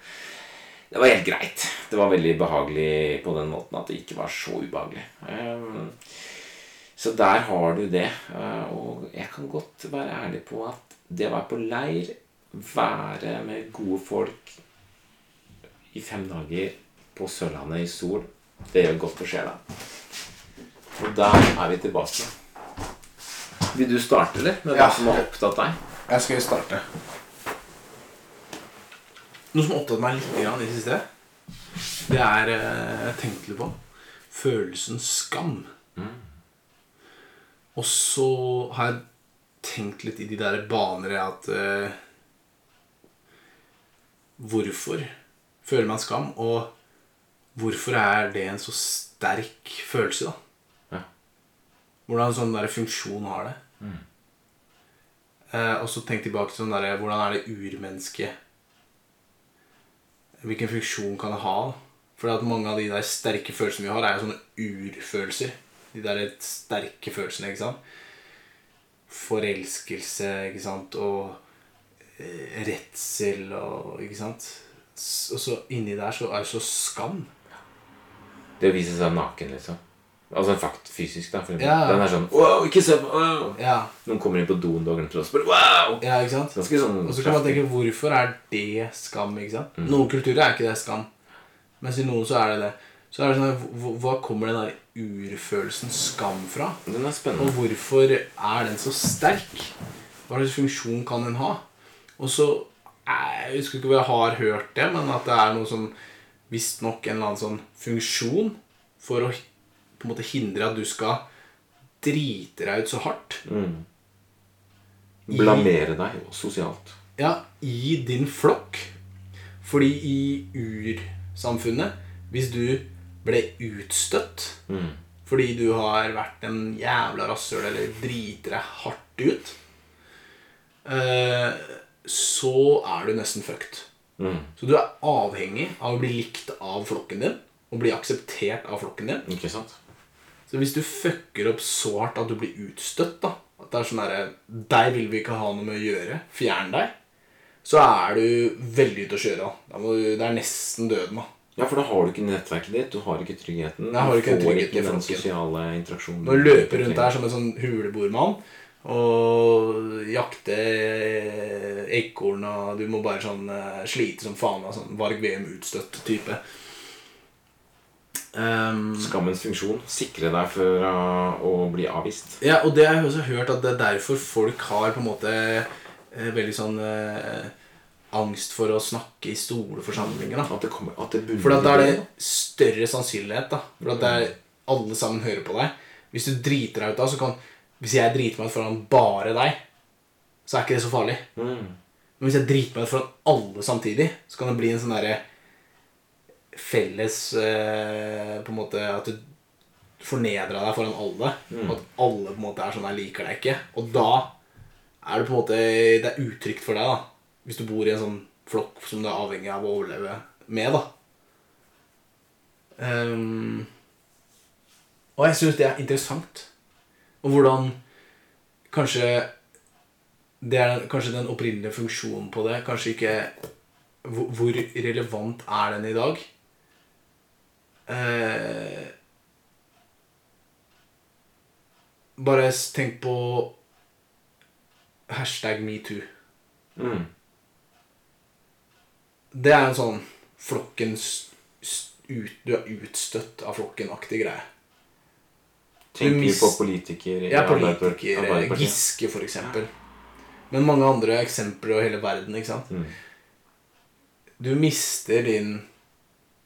Det var helt greit. Det var veldig behagelig på den måten at det ikke var så ubehagelig. Ehm, så der har du det. Eh, Og jeg kan godt være ærlig på at det å være på leir, være med gode folk i fem dager på Sørlandet i sol, det gjør godt for sjela. Og der er vi tilbake. Vil du starte, eller? Med hva
Ja.
som har opptatt deg?
Jeg skal jo starte. Noe som har opptatt meg litt grann i det siste, det er eh, Jeg tenkte litt på følelsen skam. Og så har jeg tenkt litt i de der baner at eh, Hvorfor føler man skam, og hvorfor er det en så sterk følelse, da?
Ja.
Hvordan sånn der funksjon har det? Eh, og så tenk tilbake til sånn der, hvordan er det urmennesket Hvilken funksjon kan det ha? For mange av de der sterke følelsene vi har, er jo sånne urfølelser. De der sterke følelsene, ikke sant? Forelskelse, ikke sant? Og eh, redsel og Ikke sant? Og så inni der så er det så skam.
Det å vise seg naken, liksom. Altså fakt fysisk, da.
Ja.
Den er sånn Wow, ikke se på wow.
Ja,
Noen kommer inn på doen du har glemt å spørre Wow!
ja ikke sant?
Ganske sånn
Og så kan man tenke hvorfor er det skam? ikke sant? Noen kulturer er ikke det skam. Mens i noen så er det det. Så er det sånn, Hva kommer den der urfølelsen skam fra?
Den er
Og hvorfor er den så sterk? Hva slags funksjon kan den ha? Og så Jeg husker ikke hvor jeg har hørt det, men at det er noe som visstnok en eller annen sånn funksjon for å på en måte hindre at du skal drite deg ut så hardt.
Blamere deg sosialt.
Ja, i din flokk. Fordi i ursamfunnet, hvis du ble utstøtt fordi du har vært en jævla rasshøl eller driter deg hardt ut, eh, så er du nesten fucked. Så du er avhengig av å bli likt av flokken din og bli akseptert av flokken din.
Ikke sant?
Så hvis du fucker opp så hardt at du blir utstøtt, da At det er sånn derre Deg vil vi ikke ha noe med å gjøre. Fjern deg. Så er du veldig ute å kjøre. Da. Det er nesten døden, da.
Ja, for da har du ikke nettverket ditt, du har ikke tryggheten.
Jeg har ikke
du får
tryggheten
ikke den sosiale interaksjonen.
Når du løper rundt der som en sånn huleboermann og jakter ekorn, og du må bare sånn eh, slite som faen av sånn Varg VM utstøtt type. Um,
Skammens funksjon. Sikre deg for uh, å bli avvist.
Ja, og det har jeg også hørt at det er derfor folk har på en måte eh, veldig sånn eh, angst for å snakke i store forsamlinger. da.
At det, kommer, at det
For da er det større sannsynlighet da. For at er alle sammen hører på deg. Hvis du driter deg ut da, så kan Hvis jeg driter meg ut foran bare deg, så er ikke det så farlig.
Mm.
Men hvis jeg driter meg ut foran alle samtidig, så kan det bli en sånn derre felles eh, På en måte at du fornedra deg foran alle.
Mm.
At alle på en måte er sånn 'Jeg liker deg ikke'. Og da er det på en måte Det er utrygt for deg, da. Hvis du bor i en sånn flokk som du er avhengig av å overleve med, da. Um, og jeg syns det er interessant. Og hvordan kanskje det er kanskje den opprinnelige funksjonen på det. Kanskje ikke Hvor, relevant er den i dag? Eh, bare tenk på hashtag metoo.
Mm.
Det er en sånn flokkens ut, Du er utstøtt av flokken-aktig greie.
Tenker
mis-
på politikere
Ja,
politikere.
Giske for eksempel. Men mange andre eksempler og hele verden, ikke sant?
Mm.
Du mister din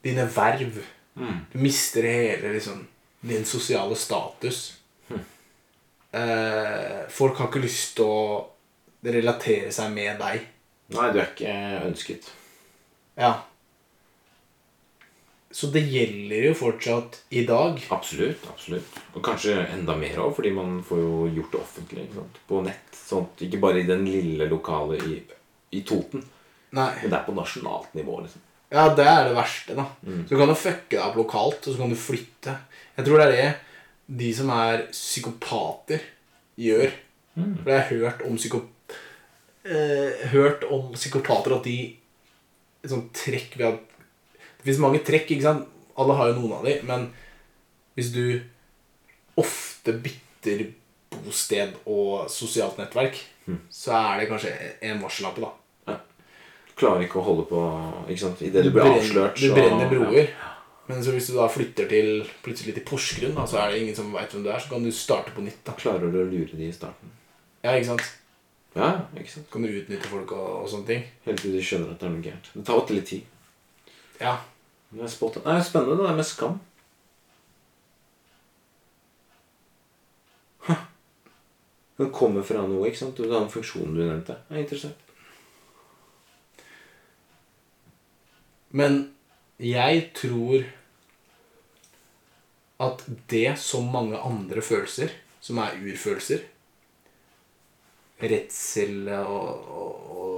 dine verv.
Mm.
Du mister hele liksom din sosiale status. Eh, folk har ikke lyst til å relatere seg med deg.
Nei, du er ikke ønsket.
Ja. Så det gjelder jo fortsatt i dag.
Absolutt. absolutt. Og kanskje enda mer òg, fordi man får jo gjort det offentlig på nett. Sånt, ikke bare i den lille lokale i, i Toten,
Nei.
men det er på nasjonalt nivå. liksom.
Ja, det er det verste, da.
Mm.
Så du kan jo fucke deg opp lokalt, og så kan du flytte. Jeg tror det er det de som er psykopater, gjør.
Mm.
For jeg har hørt om psyko... Eh, hørt om psykopater at de Sånn trekk ved at Det fins mange trekk, ikke sant? Alle har jo noen av de, men hvis du ofte bytter bosted og sosialt nettverk,
Mm.
så er det kanskje en varsellappe, da.
Du klarer ikke å holde på ikke sant? Idet du blir
brenner-
avslørt,
Du brenner broer. Men så hvis du da flytter til plutselig til Porsgrunn, da, så er det ingen som veit hvem du er, så kan du starte på nytt. da.
Klarer du å lure de i starten?
Ja, ikke sant?
Ja, ikke sant?
Kan du utnytte folk og, og sånne ting.
Helt til de skjønner at det er noe gærent. Det tar åtte litt tid.
Ja.
Det er spennende det der med skam. Den kommer fra noe, ikke sant? Og den funksjonen du nevnte. Det er interessant.
Men jeg tror at det som mange andre følelser, som er urfølelser Redsel og, og, og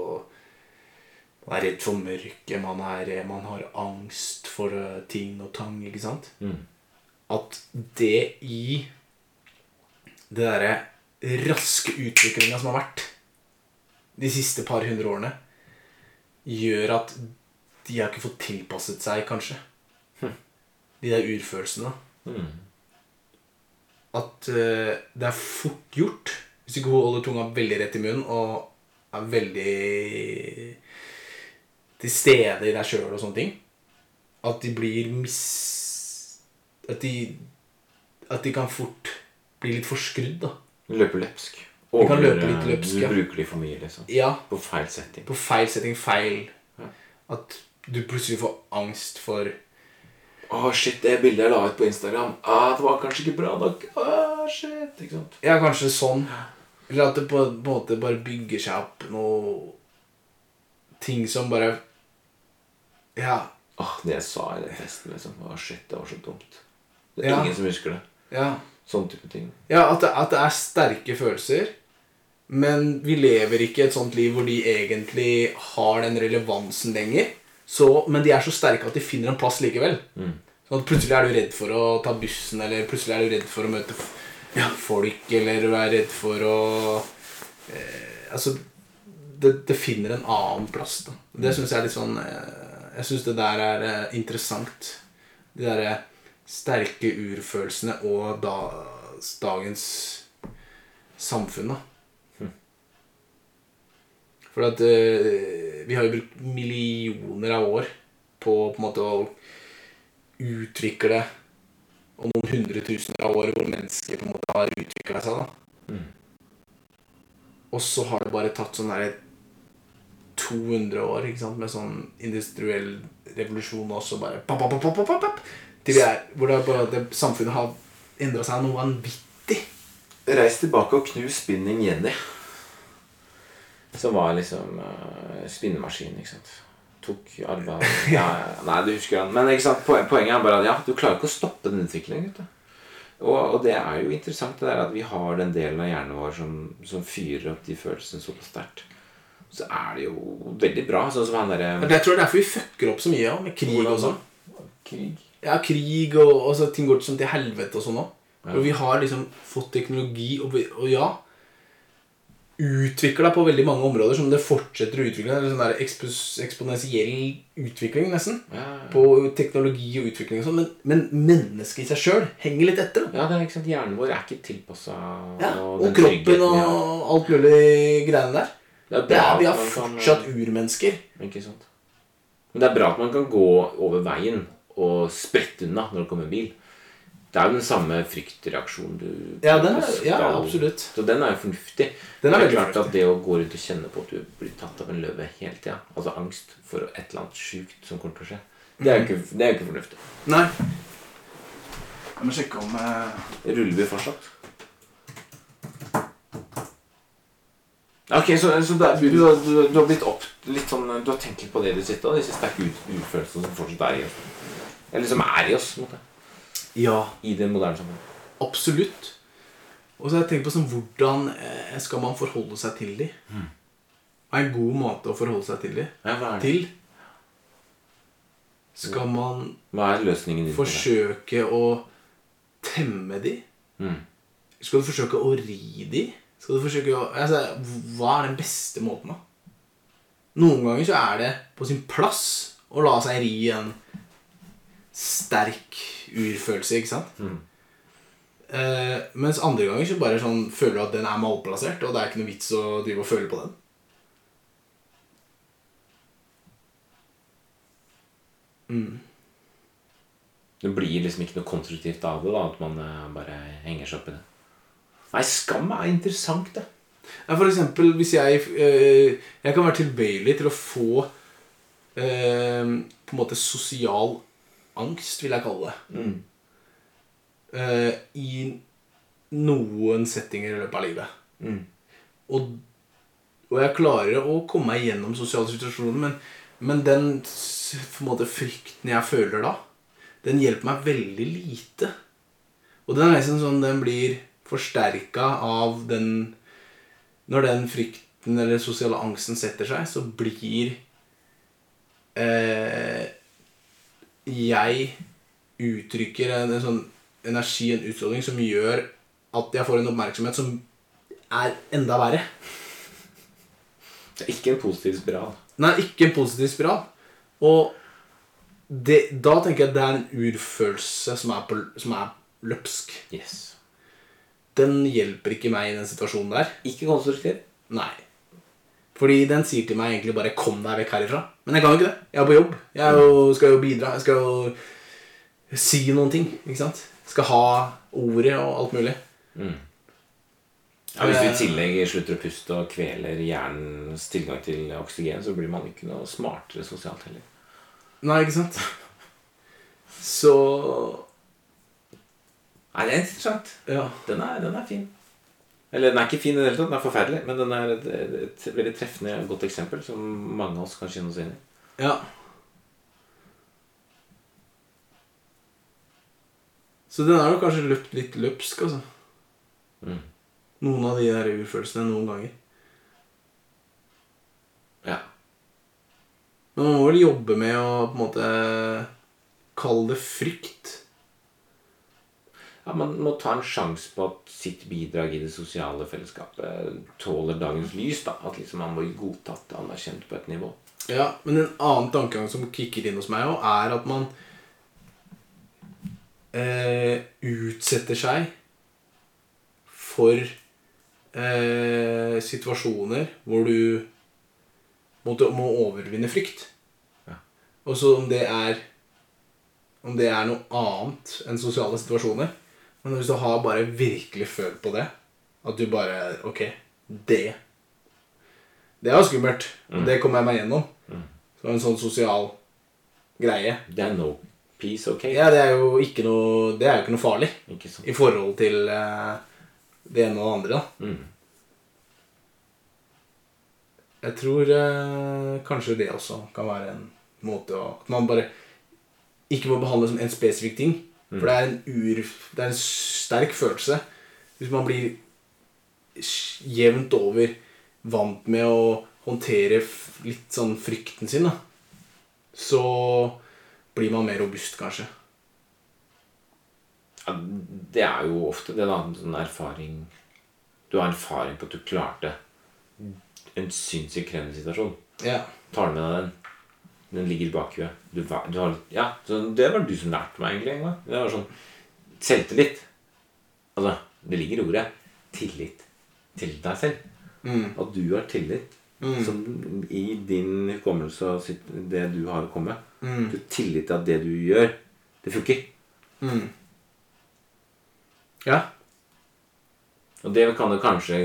Man er redd for mørket, man, man har angst for eh, ting og tang, ikke sant?
Mm.
At det i det derre raske utviklinga som har vært de siste par hundre årene, gjør at de har ikke fått tilpasset seg, kanskje. De der urfølelsene.
Mm.
At uh, det er fort gjort, hvis du ikke holder tunga veldig rett i munnen og er veldig til stede i deg sjøl og sånne ting, at de blir mis... At de At de kan fort bli litt forskrudd, da.
Løpe løpsk.
Vi kan løpe litt løpsk,
Du
ja.
bruker de for mye, liksom.
Ja,
På feil setting.
på feil setting, feil. At du plutselig får angst for
Å, shit, det bildet jeg la ut på Instagram, ah, det var kanskje ikke bra nok. Ah, shit, ikke sant?
Ja, kanskje sånn. Eller at det på en måte bare bygger seg opp noe ting som bare Ja.
Åh, det jeg sa i den testen, liksom. Å, shit, det var så dumt. Det er
Ja.
ingen som husker det.
Ja,
Sånn type ting.
ja at, det, at det er sterke følelser. Men vi lever ikke et sånt liv hvor de egentlig har den relevansen lenger. Så, men de er så sterke at de finner en plass likevel.
Mm.
Sånn at Plutselig er du redd for å ta bussen, eller plutselig er du redd for å møte ja, folk, eller du er redd for å eh, Altså, det, det finner en annen plass. da. Det syns jeg er litt sånn eh, Jeg syns det der er eh, interessant. De derre sterke urfølelsene og da, dagens samfunn, da. For at uh, vi har jo brukt millioner av år på på en måte å utvikle Og noen hundre tusener av år hvor mennesker på en måte har utvikla seg. da.
Mm.
Og så har det bare tatt sånn her 200 år ikke sant? med sånn industriell revolusjon også bare Papp, papp, papp, papp, pap, pap, til vi er, Hvor det er bare, det, samfunnet har endra seg noe vanvittig.
Reis tilbake og knus spinning Jenny. Som var liksom uh, spinnemaskin, ikke sant. Tok arbeid ja, Nei, du husker han. Men ikke sant? Poenget er bare at ja, du klarer ikke å stoppe den utviklingen. Og, og det er jo interessant det der at vi har den delen av hjernen vår som, som fyrer opp de følelsene såpass sterkt. Så er det jo veldig bra. Sånn som han derre
Men Jeg tror det er derfor vi fucker opp så mye ja, med krig og sånn.
Krig.
Ja, krig og, og så ting går sånn til helvete og sånn òg.
Ja.
Og vi har liksom fått teknologi, og, og ja Utvikla på veldig mange områder som det fortsetter å utvikle. Er sånn ekspos, eksponentiell utvikling, nesten.
Ja,
På teknologi og utvikling og sånn. Men, men mennesket i seg sjøl henger litt etter. da.
ja, det er ikke sant. Hjernen vår er ikke tilpassa
Ja, og kroppen og alt mulig greiene der.
Det er
Det er, vi har
man kan-
fortsatt urmennesker.
Ikke sant? Men det er bra at man kan gå over veien og sprette unna når det kommer en bil. Det er jo den samme fryktreaksjonen du
Ja, den er,
skal-
ja absolutt.
Så den er jo fornuftig.
Den er
det er klart
fornuftig.
at det å gå rundt og kjenne på at du blir tatt av en løve hele tida, altså angst for et eller annet sjukt som kommer til å skje, det er jo ikke, det er jo ikke fornuftig.
Nei. Jeg må sjekke om eh,
Ruller vi fortsatt? Ok, så, så det, er- du, du, du, har blitt opp litt sånn Du har tenkt litt på det du sitter og disse sterke ut- som fortsatt er i oss. Eller som er i oss, på en måte.
Ja,
I det moderne samfunnet.
absolutt. Og så har jeg tenkt på sånn Hvordan eh, skal man forholde seg til de? Hva er en god måte å forholde seg til de?
Ja, hva er det?
Til? Skal man
Hva er løsningen din
forsøke å temme de?
Mm.
Skal du forsøke å ri de? Skal du forsøke å altså, Hva er den beste måten, da? Noen ganger så er det på sin plass å la seg ri en sterk urfølelse, ikke sant?
Mm.
Eh, mens andre ganger så bare sånn føler du at den er malplassert, og det er ikke noe vits å drive og føle på den.
Det blir liksom ikke noe konstruktivt av det, da, at man eh, bare henger seg opp i det. Nei, skam er interessant, det.
Ja, for eksempel hvis jeg eh, Jeg kan være tilbøyelig til å få eh, på en måte sosial angst, vil jeg kalle det. Eh, I noen settinger i løpet av livet.
Mm.
Og, og jeg klarer å komme meg gjennom sosiale situasjoner, men, men den måte frykten jeg føler da, den hjelper meg veldig lite. Og den er liksom sånn den blir forsterka av den Når den frykten eller sosiale angsten setter seg, så blir eh, jeg uttrykker en, en sånn energi, en utstråling, som gjør at jeg får en oppmerksomhet som er enda verre.
Det er ikke en positiv spiral.
Nei, ikke en positiv spiral. Og det, da tenker jeg at det er en urfølelse som er, på, som er løpsk.
Yes.
Den hjelper ikke meg i den situasjonen der.
Ikke konstruktiv.
Nei. Fordi den sier til meg egentlig bare 'kom deg vekk herifra'. Men jeg kan jo ikke det. Jeg er på jobb. Jeg jo, skal jo bidra. Jeg skal jo si noen ting. Ikke sant? Skal ha ordet og alt mulig.
Ja, hvis du i tillegg slutter å puste og kveler hjernens tilgang til oksygen, så blir man ikke noe smartere sosialt heller.
Nei, ikke sant? Så
Nei, det er interessant.
Ja.
Den er, den er fin. Eller den er ikke fin i det hele tatt, den er forferdelig, men den er et, et, et veldig treffende godt eksempel som mange av oss kan kjenne oss inn i.
Ja. Så den er jo kanskje løpt litt løpsk, altså.
Mm.
Noen av de der urfølelsene noen ganger.
Ja.
Men man må vel jobbe med å på en måte kalle det frykt.
Ja, Man må ta en sjanse på at sitt bidrag i det sosiale fellesskapet tåler dagens lys. da, At liksom man blir godtatt og anerkjent på et nivå.
Ja, Men en annen tankegang som kicker inn hos meg òg, er at man eh, utsetter seg for eh, situasjoner hvor du måtte, må overvinne frykt.
Ja.
Og så om det er Om det er noe annet enn sosiale situasjoner. Men hvis du har bare virkelig følt på det, at du bare Ok, det Det er jo skummelt. Mm. Det kommer jeg meg gjennom. Så en sånn sosial greie.
Det er no peace, ok?
Ja, det er jo ikke noe, det er jo ikke noe farlig
Ikke
i forhold til uh, det ene og det andre. da.
Mm.
Jeg tror eh, kanskje det også kan være en måte å At man bare ikke må behandle som en spesifikk ting, For det er en ur Det er en sterk følelse. Hvis man blir jevnt over vant med å håndtere litt sånn frykten sin, da, så blir man mer robust, kanskje.
Ja, det er jo ofte det, da. Sånn erfaring Du har erfaring på at du klarte en sinnssykt krevende situasjon.
Ja.
Tar du med deg den? Den ligger i bakhuet. Du, du har, ja, så det var du som lærte meg, egentlig. en gang. Det var sånn Selvtillit. Altså, det ligger i ordet tillit til deg selv. At du har tillit som i din hukommelse og det du har å komme mm. Du har tillit til at det du gjør, det funker.
ja.
Og det kan jo kanskje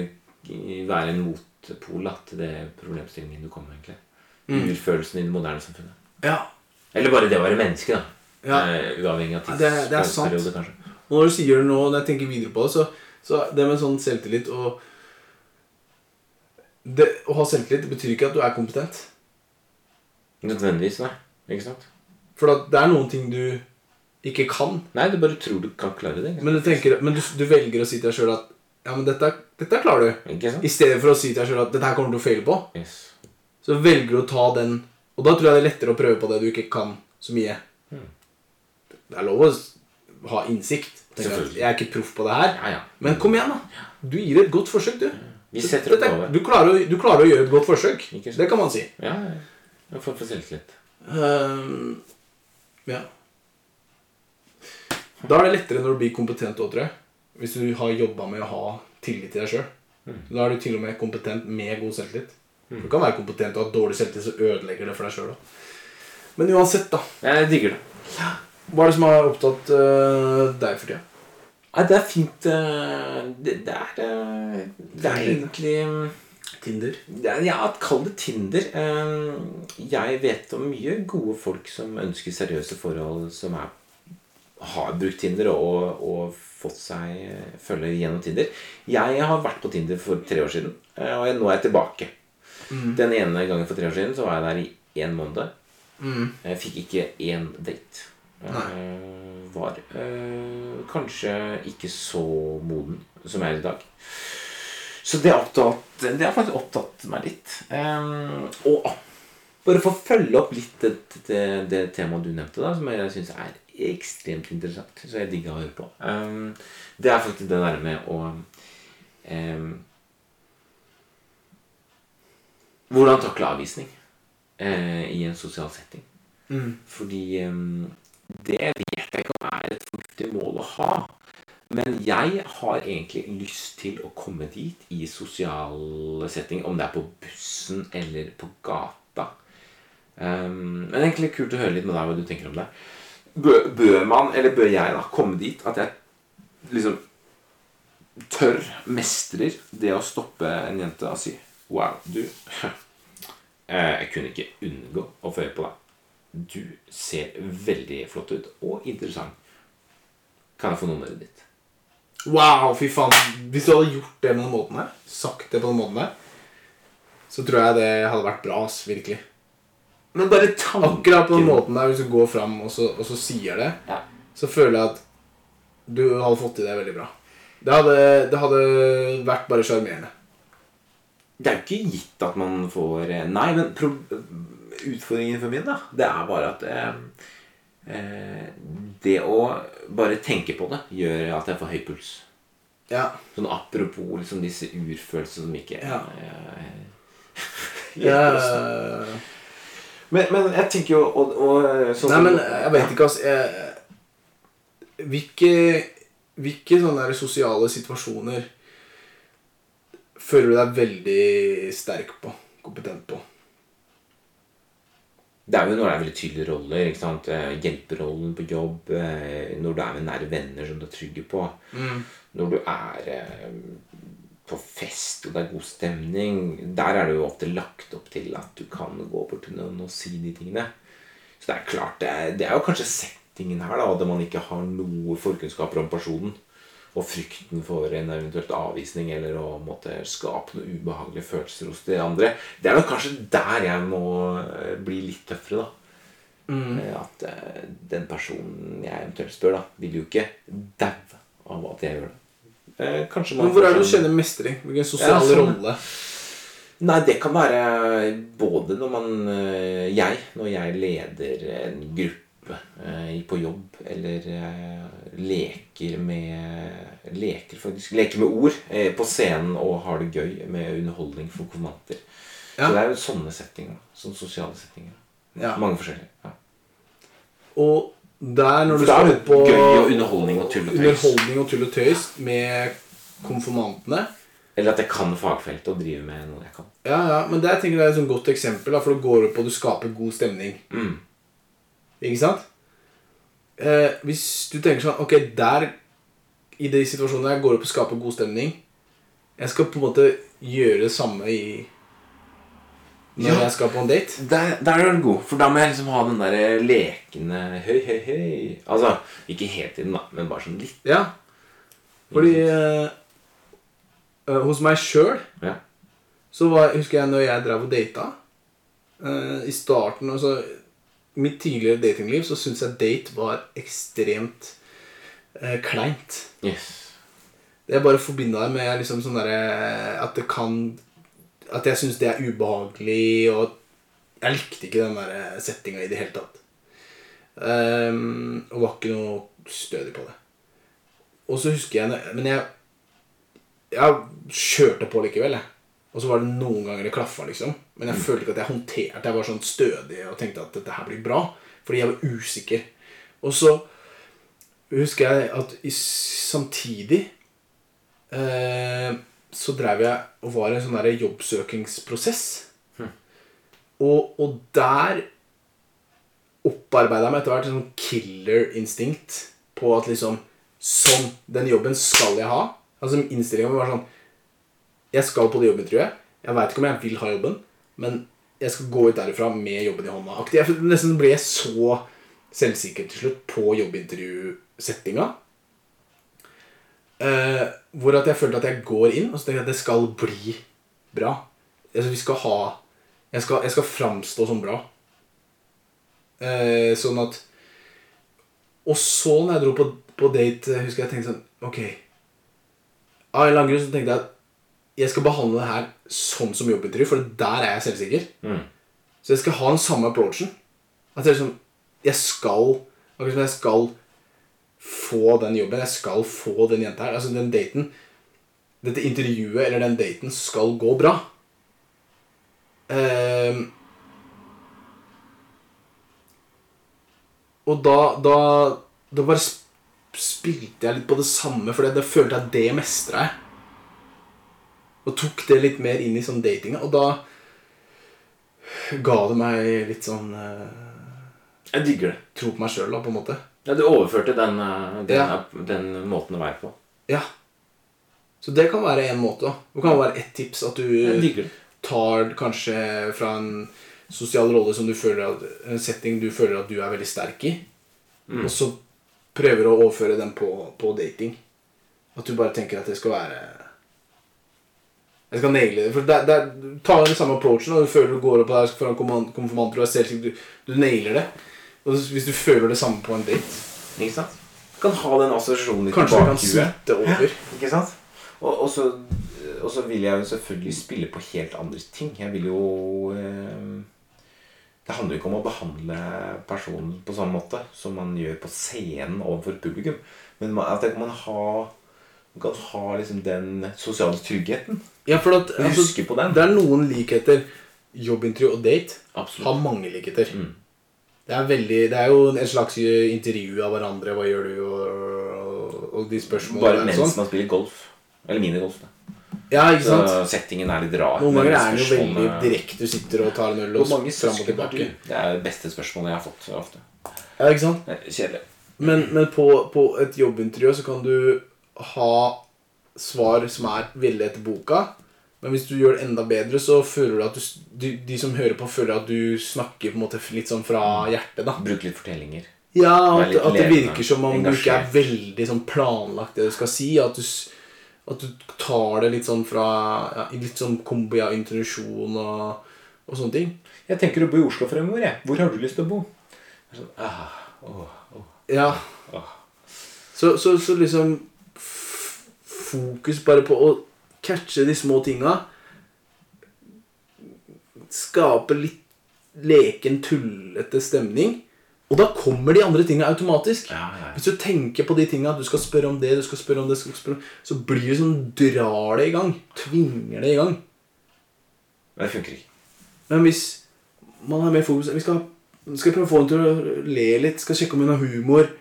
være en motpol da, til det problemstillingen du kommer med. egentlig. Urfølelsen i det moderne samfunnet.
Ja.
Eller bare det å være menneske, da.
Ja.
Eh, uavhengig av
er
tidsperiode, kanskje.
Og når du sier det nå, når jeg tenker videre på det, så, så det med sånn selvtillit og det, Å ha selvtillit det betyr ikke at du er kompetent.
Nødvendigvis, nei. Ikke sant?
For det er noen ting du ikke kan.
Nei, du bare tror du kan klare det.
Men du, tenker, men du, du velger å si til deg sjøl at ja, men dette, dette klarer du. I stedet for å si til deg sjøl at dette her kommer du til å feile på.
Yes.
Så velger du å ta den Og da tror jeg det er lettere å prøve på det du ikke kan så mye. Det er lov å ha innsikt. Jeg er ikke proff på det her.
Ja, ja.
Men kom igjen, da. Du gir et godt forsøk, du.
Vi setter opp over.
du, klarer du klarer å gjøre et godt forsøk. Det kan man si.
Ja, ja. En form for selvtillit.
Um, ja. Da er det lettere når du blir kompetent òg, tror jeg. Hvis du har jobba med å ha tillit til deg sjøl. Da er du til og med kompetent med god selvtillit. Du kan være kompetent og ha dårlig selvtillit, så ødelegger det for deg sjøl òg. Men uansett, da.
Jeg digger det.
Hva er det som har opptatt uh, deg for tida?
Nei, det er fint uh, Det, det er eh, Det er egentlig
Tinder.
det Ja, kall det Tinder. Jeg vet om mye gode folk som ønsker seriøse forhold, som er, har brukt Tinder og, og fått seg følger gjennom Tinder. Jeg har vært på Tinder for tre år siden, og nå er jeg tilbake. Den ene gangen for tre år siden så var jeg der i én måned. Jeg fikk ikke én date. Uh, var uh, kanskje ikke så moden som jeg er i dag. Så det har, opptatt, det har faktisk opptatt meg litt. Um, og ah, bare for å følge opp litt det, det, det temaet du nevnte, da, som jeg syns er ekstremt interessant, så jeg digga å høre på, um, det er faktisk det der med å ehm, Hvordan takle avvisning eh, i en sosial setting. Fordi ehm, det vet jeg ikke om er et fornuftig mål å ha. Men jeg har egentlig lyst til å komme dit i sosial setting, om det er på bussen eller på gata. Um, men egentlig kult å høre litt med deg hva du tenker om det. Bør, bør man, eller bør jeg da, komme dit at jeg liksom tør, mestrer det å stoppe en jente og si Wow, du eh, Jeg kunne ikke unngå å få høre på deg. Du ser veldig flott ut og interessant. Kan jeg få nummeret ditt?
Wow, fy faen. Hvis du hadde gjort det på den måten her, sagt det på den måten her, så tror jeg det hadde vært bra, ass. Virkelig.
Men bare tanken
Akkurat på den måten der, hvis du går fram og så, og så sier det,
Ja.
så føler jeg at du hadde fått til det veldig bra. Det hadde, det hadde vært bare sjarmerende.
Det er jo ikke gitt at man får eh, Nei, men utfordringen for min, da, det er bare at eh, eh, Det å bare tenke på det gjør at jeg får høy puls.
Ja.
Sånn apropos liksom disse urfølelsene som ikke
Ja.
eh,
ja.
men, men jeg tenker jo og, og, sånn
Nei, men jeg vet ikke, altså jeg, Hvilke, hvilke sånne der sosiale situasjoner føler du deg veldig sterk på? Kompetent på?
Det er jo når det er veldig tydelige roller. ikke sant? Eh, Hjelperollen på jobb. eh, Når du er med nære venner som du er trygge på. Når du er eh, på fest og det er god stemning. Der er det jo ofte lagt opp til at du kan gå bort til noen og si de tingene. Så det er klart, det er, det er jo kanskje settingen her, da, at man ikke har noe forkunnskaper om personen. Og frykten for en eventuelt avvisning eller å måtte skape noen ubehagelige følelser hos de andre. Det er nok kanskje der jeg må eh, bli litt tøffere, da. Mm. At eh, den personen jeg eventuelt spør, da, vil jo ikke daue av at jeg gjør det. Eh,
Men hvor er det du
sånn-
kjenner mestring? Hvilken sosial
Ja, sånn.
rolle?
Nei, det kan være både når man eh, Jeg, når jeg leder en gruppe eh, på jobb, eller eh, leker med Leker faktisk Leker med ord eh, på scenen og har det gøy med underholdning for konfirmanter.
Ja.
Så det er jo sånne settinger. Sånne sosiale settinger.
Ja.
Mange forskjellige. Ja.
Og der, når du
står
skal opp på
gøy og underholdning og tull og tøys.
underholdning og tull og tøys med konfirmantene
Eller at jeg kan fagfeltet og driver med noe jeg kan.
Ja, ja, men der tenker det er et sånt godt eksempel, da, for du går opp og du skaper god stemning.
Mm.
Ikke sant? Eh, hvis du tenker sånn Ok, der I de situasjonene jeg går opp og skaper god stemning Jeg skal på en måte gjøre det samme i Når
Ja.
jeg skal på en date.
Der, der er du god, for da må jeg liksom ha den der lekende høy, høy, høy. Altså, ikke helt tiden, da, men bare sånn litt.
Ja. Fordi eh, eh, Hos meg sjøl
Ja.
så var, husker jeg når jeg drev og data eh, I starten altså, Mitt tidligere datingliv så syns jeg date var ekstremt eh, kleint.
Yes.
Jeg bare forbinda det med liksom sånn derre At det kan At jeg syns det er ubehagelig, og jeg likte ikke den der settinga i det hele tatt. Um, og var ikke noe stødig på det. Og så husker jeg Men jeg Jeg kjørte på likevel, jeg. Og så var det noen ganger det klaffa, liksom. Men jeg følte ikke at jeg håndterte Jeg var sånn stødig og tenkte at dette her blir bra. Fordi jeg var usikker. Og så husker jeg at samtidig eh, så drev jeg og var i en sånn der jobbsøkingsprosess. Og, og der opparbeida jeg meg etter hvert en sånn killer-instinkt på at liksom Sånn! Den jobben skal jeg ha. Altså Innstillinga var sånn Jeg skal på det jobbintervjuet. Jeg veit ikke om jeg vil ha jobben, men jeg skal gå ut derifra med jobben i hånda. Jeg, nesten ble jeg så selvsikker til slutt på jobbintervjusettinga. Uh, hvor at jeg følte at jeg går inn og så tenker jeg at det skal bli bra. Altså, vi skal ha Jeg skal, jeg skal framstå som bra. Uh, sånn at Og så, når jeg dro på, på date, husker jeg tenkte sånn Ok. Av en eller annen grunn så tenkte jeg at jeg skal behandle det her sånn som jobbintervju, for der er jeg selvsikker.
Mm.
Så jeg skal ha den samme approachen. At jeg, er sånn Jeg skal Akkurat som jeg skal få den jobben. Jeg skal få den jenta her. Altså den daten Dette intervjuet eller den daten skal gå bra. Um, og da, da Da bare spilte jeg litt på det samme, for det følte jeg det mestra jeg. Og tok det litt mer inn i sånn datinga. Og da ga det meg litt sånn uh,
Jeg digger det.
tro på meg sjøl, da, på en måte.
Ja, Du overførte den, eh, den,
Ja.
den måten å være på.
Ja. Så det kan være en måte. Det kan være ett tips. At du tar kanskje fra en sosial rolle som du føler at, En setting du føler at du er veldig sterk i. Og så prøver å overføre den på, på dating. At du bare tenker at det skal være Jeg skal naile det. For det, det, Ta den samme approachen, og du føler du går opp der foran konfirmanter og er selvsikker. Du, du nailer det. Og hvis du føler det samme på en date,
Ikke sant? Du kan ha den assosiasjonen ditt
kanskje du kan smitte over.
Ikke sant? Og, og, så, og så vil jeg jo selvfølgelig spille på helt andre ting. Jeg vil jo eh, Det handler jo ikke om å behandle personen på samme måte som man gjør på scenen overfor publikum. Men man, at man, ha, man kan ha liksom den sosiale tryggheten.
Ja, for at, altså,
Huske på den.
Det er noen likheter. Jobbintervju og date
Absolutt.
har mange likheter.
Mm.
Det, er veldig, det er jo en slags intervju av hverandre. Hva gjør du? Og, og, de spørsmålene
Bare mens
sånn.
man spiller golf. Eller minigolf.
Ja, ikke
Så settingen er litt rar.
Noen ganger er den jo veldig direkte. Du sitter og tar en øl og fram og tilbake.
Det er det beste spørsmålet jeg har fått ofte.
Ja, ikke sant?
Kjedelig.
Men, men på, på et jobbintervju så kan du ha svar som er veldig etter boka. Men hvis du gjør det enda bedre, så føler du at du, de, de som hører på, føler at du snakker på en måte litt sånn fra hjertet. da
Bruke litt fortellinger.
Ja, at, at det virker som om du ikke er veldig sånn planlagt det du skal si. At du, at du tar det litt sånn fra ja, Litt sånn kombi av introduksjon og, og sånne ting.
Jeg tenker å bo i Oslo fremover. jeg. Hvor har du lyst til å bo? Sånn, ah, oh, oh,
Ja.
Oh.
Så, så, så liksom Fokus bare på å catche de små tinga. Skape litt leken, tullete stemning. Og da kommer de andre tinga automatisk.
Ja, ja, ja.
Hvis du tenker på de tinga, du skal spørre om det, du skal spørre om det, spørre om, så blir det sånn Drar det i gang. Tvinger det i gang.
Men det funker ikke.
Men hvis man har mer fokus Vi skal, skal prøve å få henne til å le litt. Skal sjekke om hun har humor.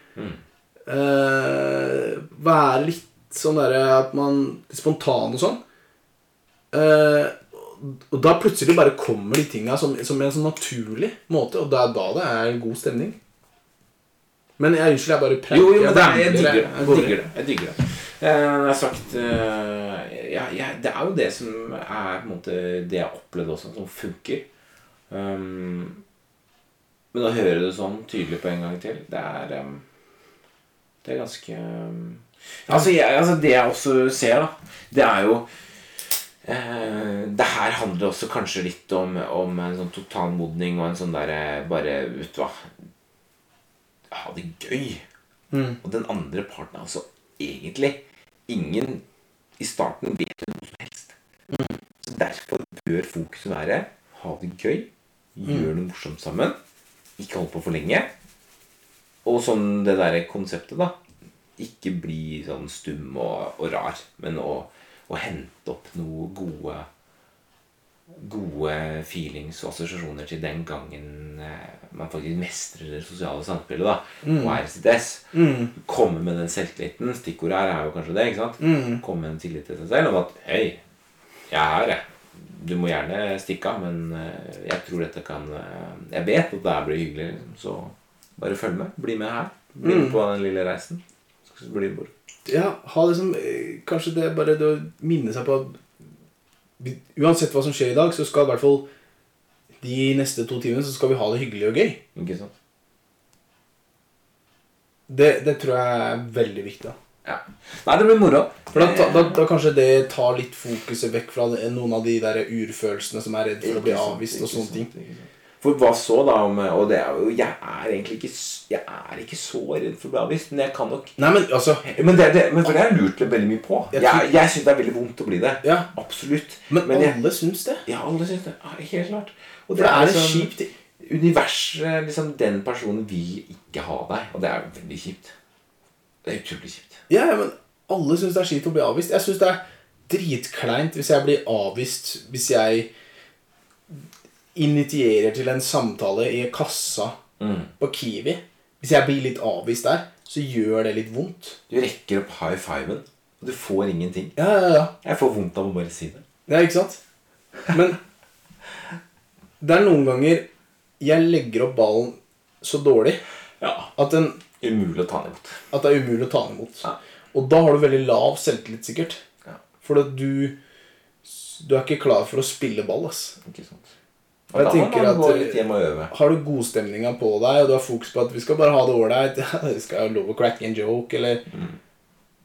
Eh, være litt sånn derre at man spontan og sånn. Eh, og da plutselig bare kommer de tinga som, som en sånn naturlig måte, og det er da det er god stemning. Men jeg unnskyld, jeg bare preiker.
Jo, jo, men det er, jeg digger det. Jeg digger det. Jeg digger det. Eh, Jeg har sagt eh, ja, ja, Det er jo det som er på en måte det jeg opplevde også, som funker. Um, men å høre det sånn tydelig på en gang til, det er um, Det er ganske um, altså, jeg, altså, det jeg også ser, da, det er jo eh, Det her handler også kanskje litt om, om en sånn total modning og en sånn derre Bare, vet du hva Ha det gøy.
Mm.
Og den andre parten er altså egentlig ingen i starten vet jo noe som helst. Så derfor bør fokuset være ha det gøy, gjør noe morsomt sammen, ikke holde på for lenge. Og sånn det derre konseptet, da. Ikke bli sånn stum og, og rar, men å, å hente opp noe gode Gode feelings og assosiasjoner til den gangen eh, man faktisk mestrer det sosiale samspillet. da Og er sitt ess. Komme med den selvtilliten. Stikkordet her er jo kanskje det. ikke sant? Komme med en tillit til seg selv om at Hei, jeg er her, jeg. Du må gjerne stikke av, men eh, jeg tror dette kan eh, Jeg vet at det her blir hyggelig, så bare følg med. Bli med her. Bli med på den lille reisen. Det.
Ja, ha det som eh, Kanskje det er bare det å minne seg på at Uansett hva som skjer i dag, så skal i hvert fall de neste to timene så skal vi ha det hyggelig og gøy.
Ikke sant?
Det, det tror jeg er veldig viktig.
Ja. Nei, det blir moro.
For da, da, da, kanskje det tar litt fokuset vekk fra det, noen av de der urfølelsene som er redd for å bli avvist og sånne ting.
For hva så, da? Om, og det er jo, jeg er egentlig ikke, jeg er ikke så redd for å bli avvist, men jeg kan nok
Nei, men altså
Men det, det, men for det har jeg lurt veldig mye på.
Jeg
Jeg, jeg, syns det er veldig vondt å bli det.
Ja.
Absolutt.
Men,
men
alle syns det.
ja, alle syns det. Helt klart. Og
For det er
liksom-
kjipt.
Universet, liksom Den personen vil ikke ha deg, og det er veldig kjipt. Det er utrolig kjipt.
Ja, men alle syns det er kjipt å bli avvist. Jeg syns det er dritkleint hvis jeg blir avvist hvis jeg initierer til en samtale i kassa på Kiwi. Hvis jeg blir litt avvist der, så gjør det litt vondt.
Du rekker opp high fiven, og du får ingenting.
Ja, ja, ja.
Jeg får vondt av å bare si det.
Ja, ikke sant? Men det er noen ganger jeg legger opp ballen så dårlig
Ja.
at, den,
Umulig å ta den imot.
at det er umulig å ta den imot.
Ja.
Og da har du veldig lav selvtillit, sikkert.
Ja.
For du Du er ikke klar for å spille ball. ass.
Ikke sant.
Og jeg tenker at,
øve.
Har du godstemninga på deg, og du har fokus på at vi skal bare ha det ålreit Vi skal ha lov å cracke en joke, eller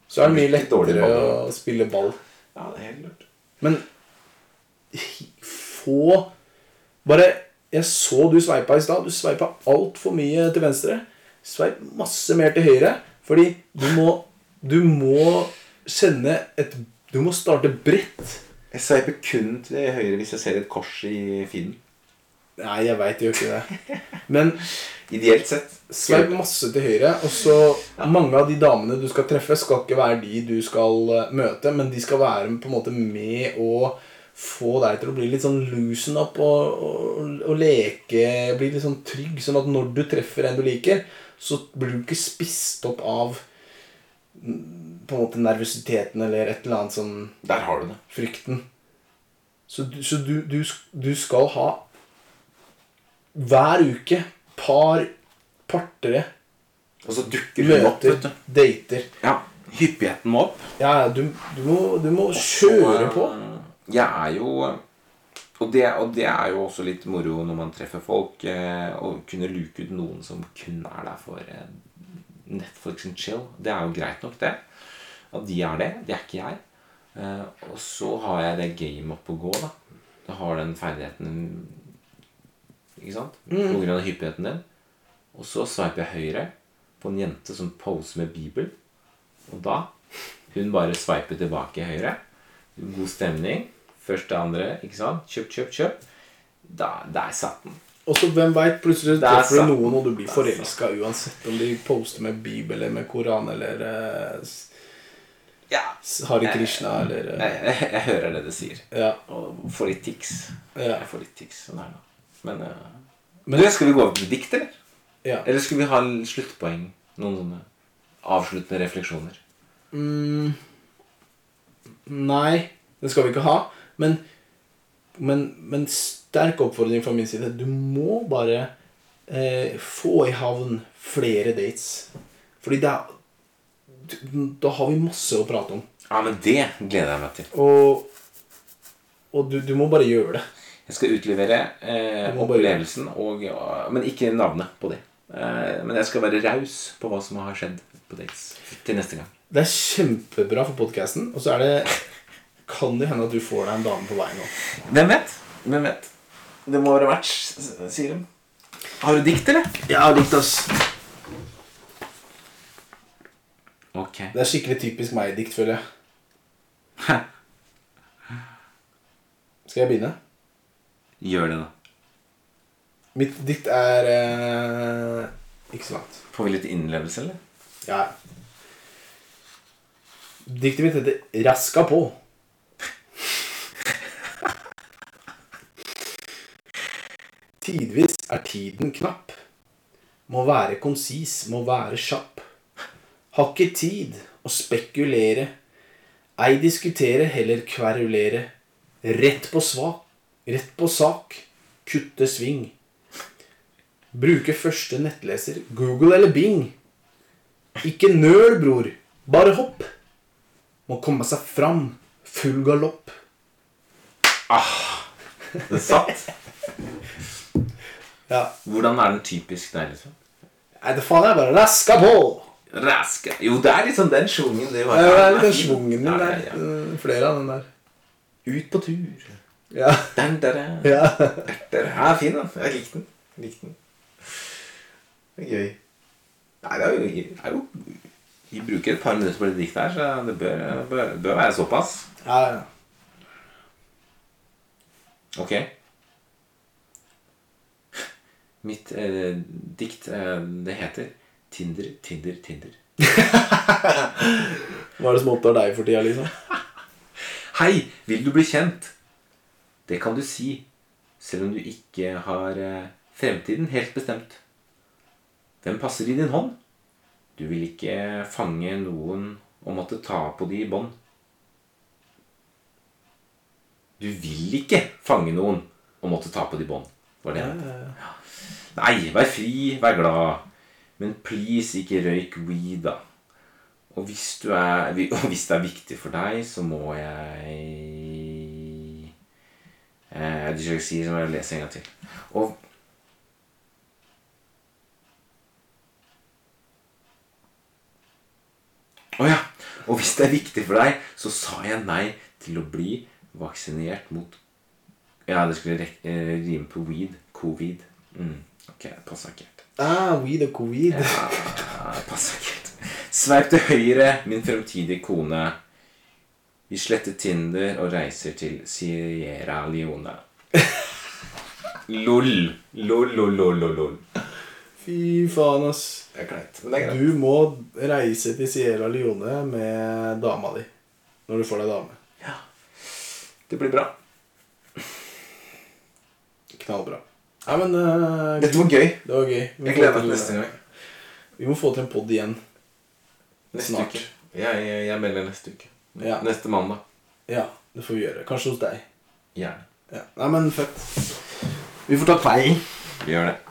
Så er det mye lettere
ball.
å spille ball.
Ja, det er helt lurt.
Men få Bare Jeg så du sveipa i stad. Du sveipa altfor mye til venstre. Sveip masse mer til høyre. Fordi du må Du må kjenne et Du må starte bredt.
Jeg sveiper kun til høyre hvis jeg ser et kors i feeden.
Nei, jeg veit jo ikke det. Men
Ideelt sett.
sveip masse til høyre. Og så Mange av de damene du skal treffe, skal ikke være de du skal eh, møte, men de skal være på en måte med å få deg til å bli litt sånn loosen up og, og, og leke. Bli litt sånn trygg, sånn at når du treffer en du liker, så blir du ikke spist opp av på en måte nervøsiteten eller et eller annet sånn
Der har du det.
frykten. Så, du, så du, du, du skal ha hver uke par partere,
Og så dukker hun opp, vet du.
dater.
Ja, Hyppigheten må opp.
Ja, du, du, må, du må kjøre på.
Jeg er jo og det, og det er jo også litt moro når man treffer folk, eh, å kunne luke ut noen som kun er der for eh, Netflix and chill. Det er jo greit nok, det. At de er det. Det er ikke jeg. Eh, og så har jeg det gamet opp å gå, da. Jeg har den ferdigheten Ikke sant? Grunn av hyppigheten din. Og så sveiper jeg høyre på en jente som poser med Bibel. Og da Hun bare sveiper tilbake høyre. God stemning. Første, andre, ikke sant? Kjøp, kjøp, kjøp. Da, der satt den.
Og så hvem veit, plutselig
Det er
treffer du noen, og du blir
Det
forelska uansett om de poster med Bibel eller med Koran eller uh,
Ja.
Hare Krishna eller uh,
Jeg, jeg, jeg hører det du sier.
Ja.
Og får litt tics.
Ja.
Jeg får litt tics. Sånn er det. Men, eh,
Men-
skal vi gå over til dikt, eller?
ja.
Eller skulle vi ha sluttpoeng? Noen sånne avsluttende refleksjoner?
Mm, nei, det skal vi ikke ha. Men, men, men sterk oppfordring fra min side. Du må bare eh, få i havn flere dates. Fordi det er Da har vi masse å prate om.
Ja, men det gleder jeg meg til.
Og, og du, du må bare gjøre det.
Jeg skal utlevere eh, opplevelsen, og, men ikke navnet på det. Eh, men jeg skal være raus på hva som har skjedd på dates til neste gang.
Det er kjempebra for podkasten. Og så er det kan det hende at du får deg en dame på veien nå.
Hvem vet? Hvem vet? Det må være match, sier de. Har du dikt, eller?
Ja, dikt, ass.
Ok.
Det er skikkelig typisk meg-dikt, føler jeg. Skal jeg begynne?
Gjør det, da.
Mitt dikt er eh, ikke så langt.
Får vi litt innlevelse, eller?
Ja. Diktet mitt heter 'Raska på'. Tidvis er tiden knapp. Må være konsis, må være kjapp. Har ikke tid å spekulere. Ei diskutere, heller kverulere. Rett på svak, rett på sak. Kutte sving. Bruke første nettleser, Google eller Bing. Ikke nøl, bror. Bare hopp. Må komme seg fram. Full galopp.
Ah, Det satt.
Ja.
Hvordan er den typisk der, liksom?
Nei, det faen er bare raska på.
Raska. Jo, det er sånn den schwungen. Det, var-
Det er
den
litt den schwungen
Ja,
der.
ja, ja.
Flere av den der.
Ut på tur.
Ja.
Den der, ja. Der. Ja, fin, da. Jeg likte den. Likte den. Det er gøy. Nei, det er jo, er jo Vi bruker et par minutter på det diktet her, så det bør, bør, bør være såpass.
ja, ja.
Ok. Mitt eh, dikt, eh, det heter Tinder, Tinder, Tinder.
Hva er det som opptar deg for tida, liksom?
Hei, vil du bli kjent? Det kan du si, selv om du ikke har eh, fremtiden helt bestemt. Hvem passer i din hånd? Du vil ikke fange noen og måtte ta på de i bånd. Du vil ikke fange noen og måtte ta på de i bånd. Var det det? Nei, vær fri, vær glad. Men please, ikke røyk weed, da. Og hvis, du er, og hvis det er viktig for deg, så må jeg eh, ikke skal jeg sier, så jeg lese en gang til. Og Å ja. Og hvis det er viktig for deg, så sa jeg nei til å bli vaksinert mot Ja, det skulle eh, rime på weed. Covid. Mm. Ok, det passa ikke helt.
Ah, weed og covid.
Ja, passer ikke helt. Sveip til høyre, min fremtidige kone. Vi sletter Tinder og reiser til Sierra Leone. Lol. Lol, lol, lol, lol.
Fy faen, ass.
Det er kleint, men det er greit.
Du må reise til Sierra Leone med dama di. Når du får deg dame.
Ja. Det blir bra.
Knallbra. Nei, men uh,
Dette var gøy.
Det var gøy. Vi
Jeg gleder meg
til-
neste gang.
Vi må få til en pod igjen.
Neste
Snart.
uke. Jeg, jeg, jeg melder neste uke.
Ja.
Neste mandag.
Ja, det får vi gjøre. Kanskje hos deg.
Gjerne.
Ja. Nei, men fett. Vi får ta feil.
Vi gjør det.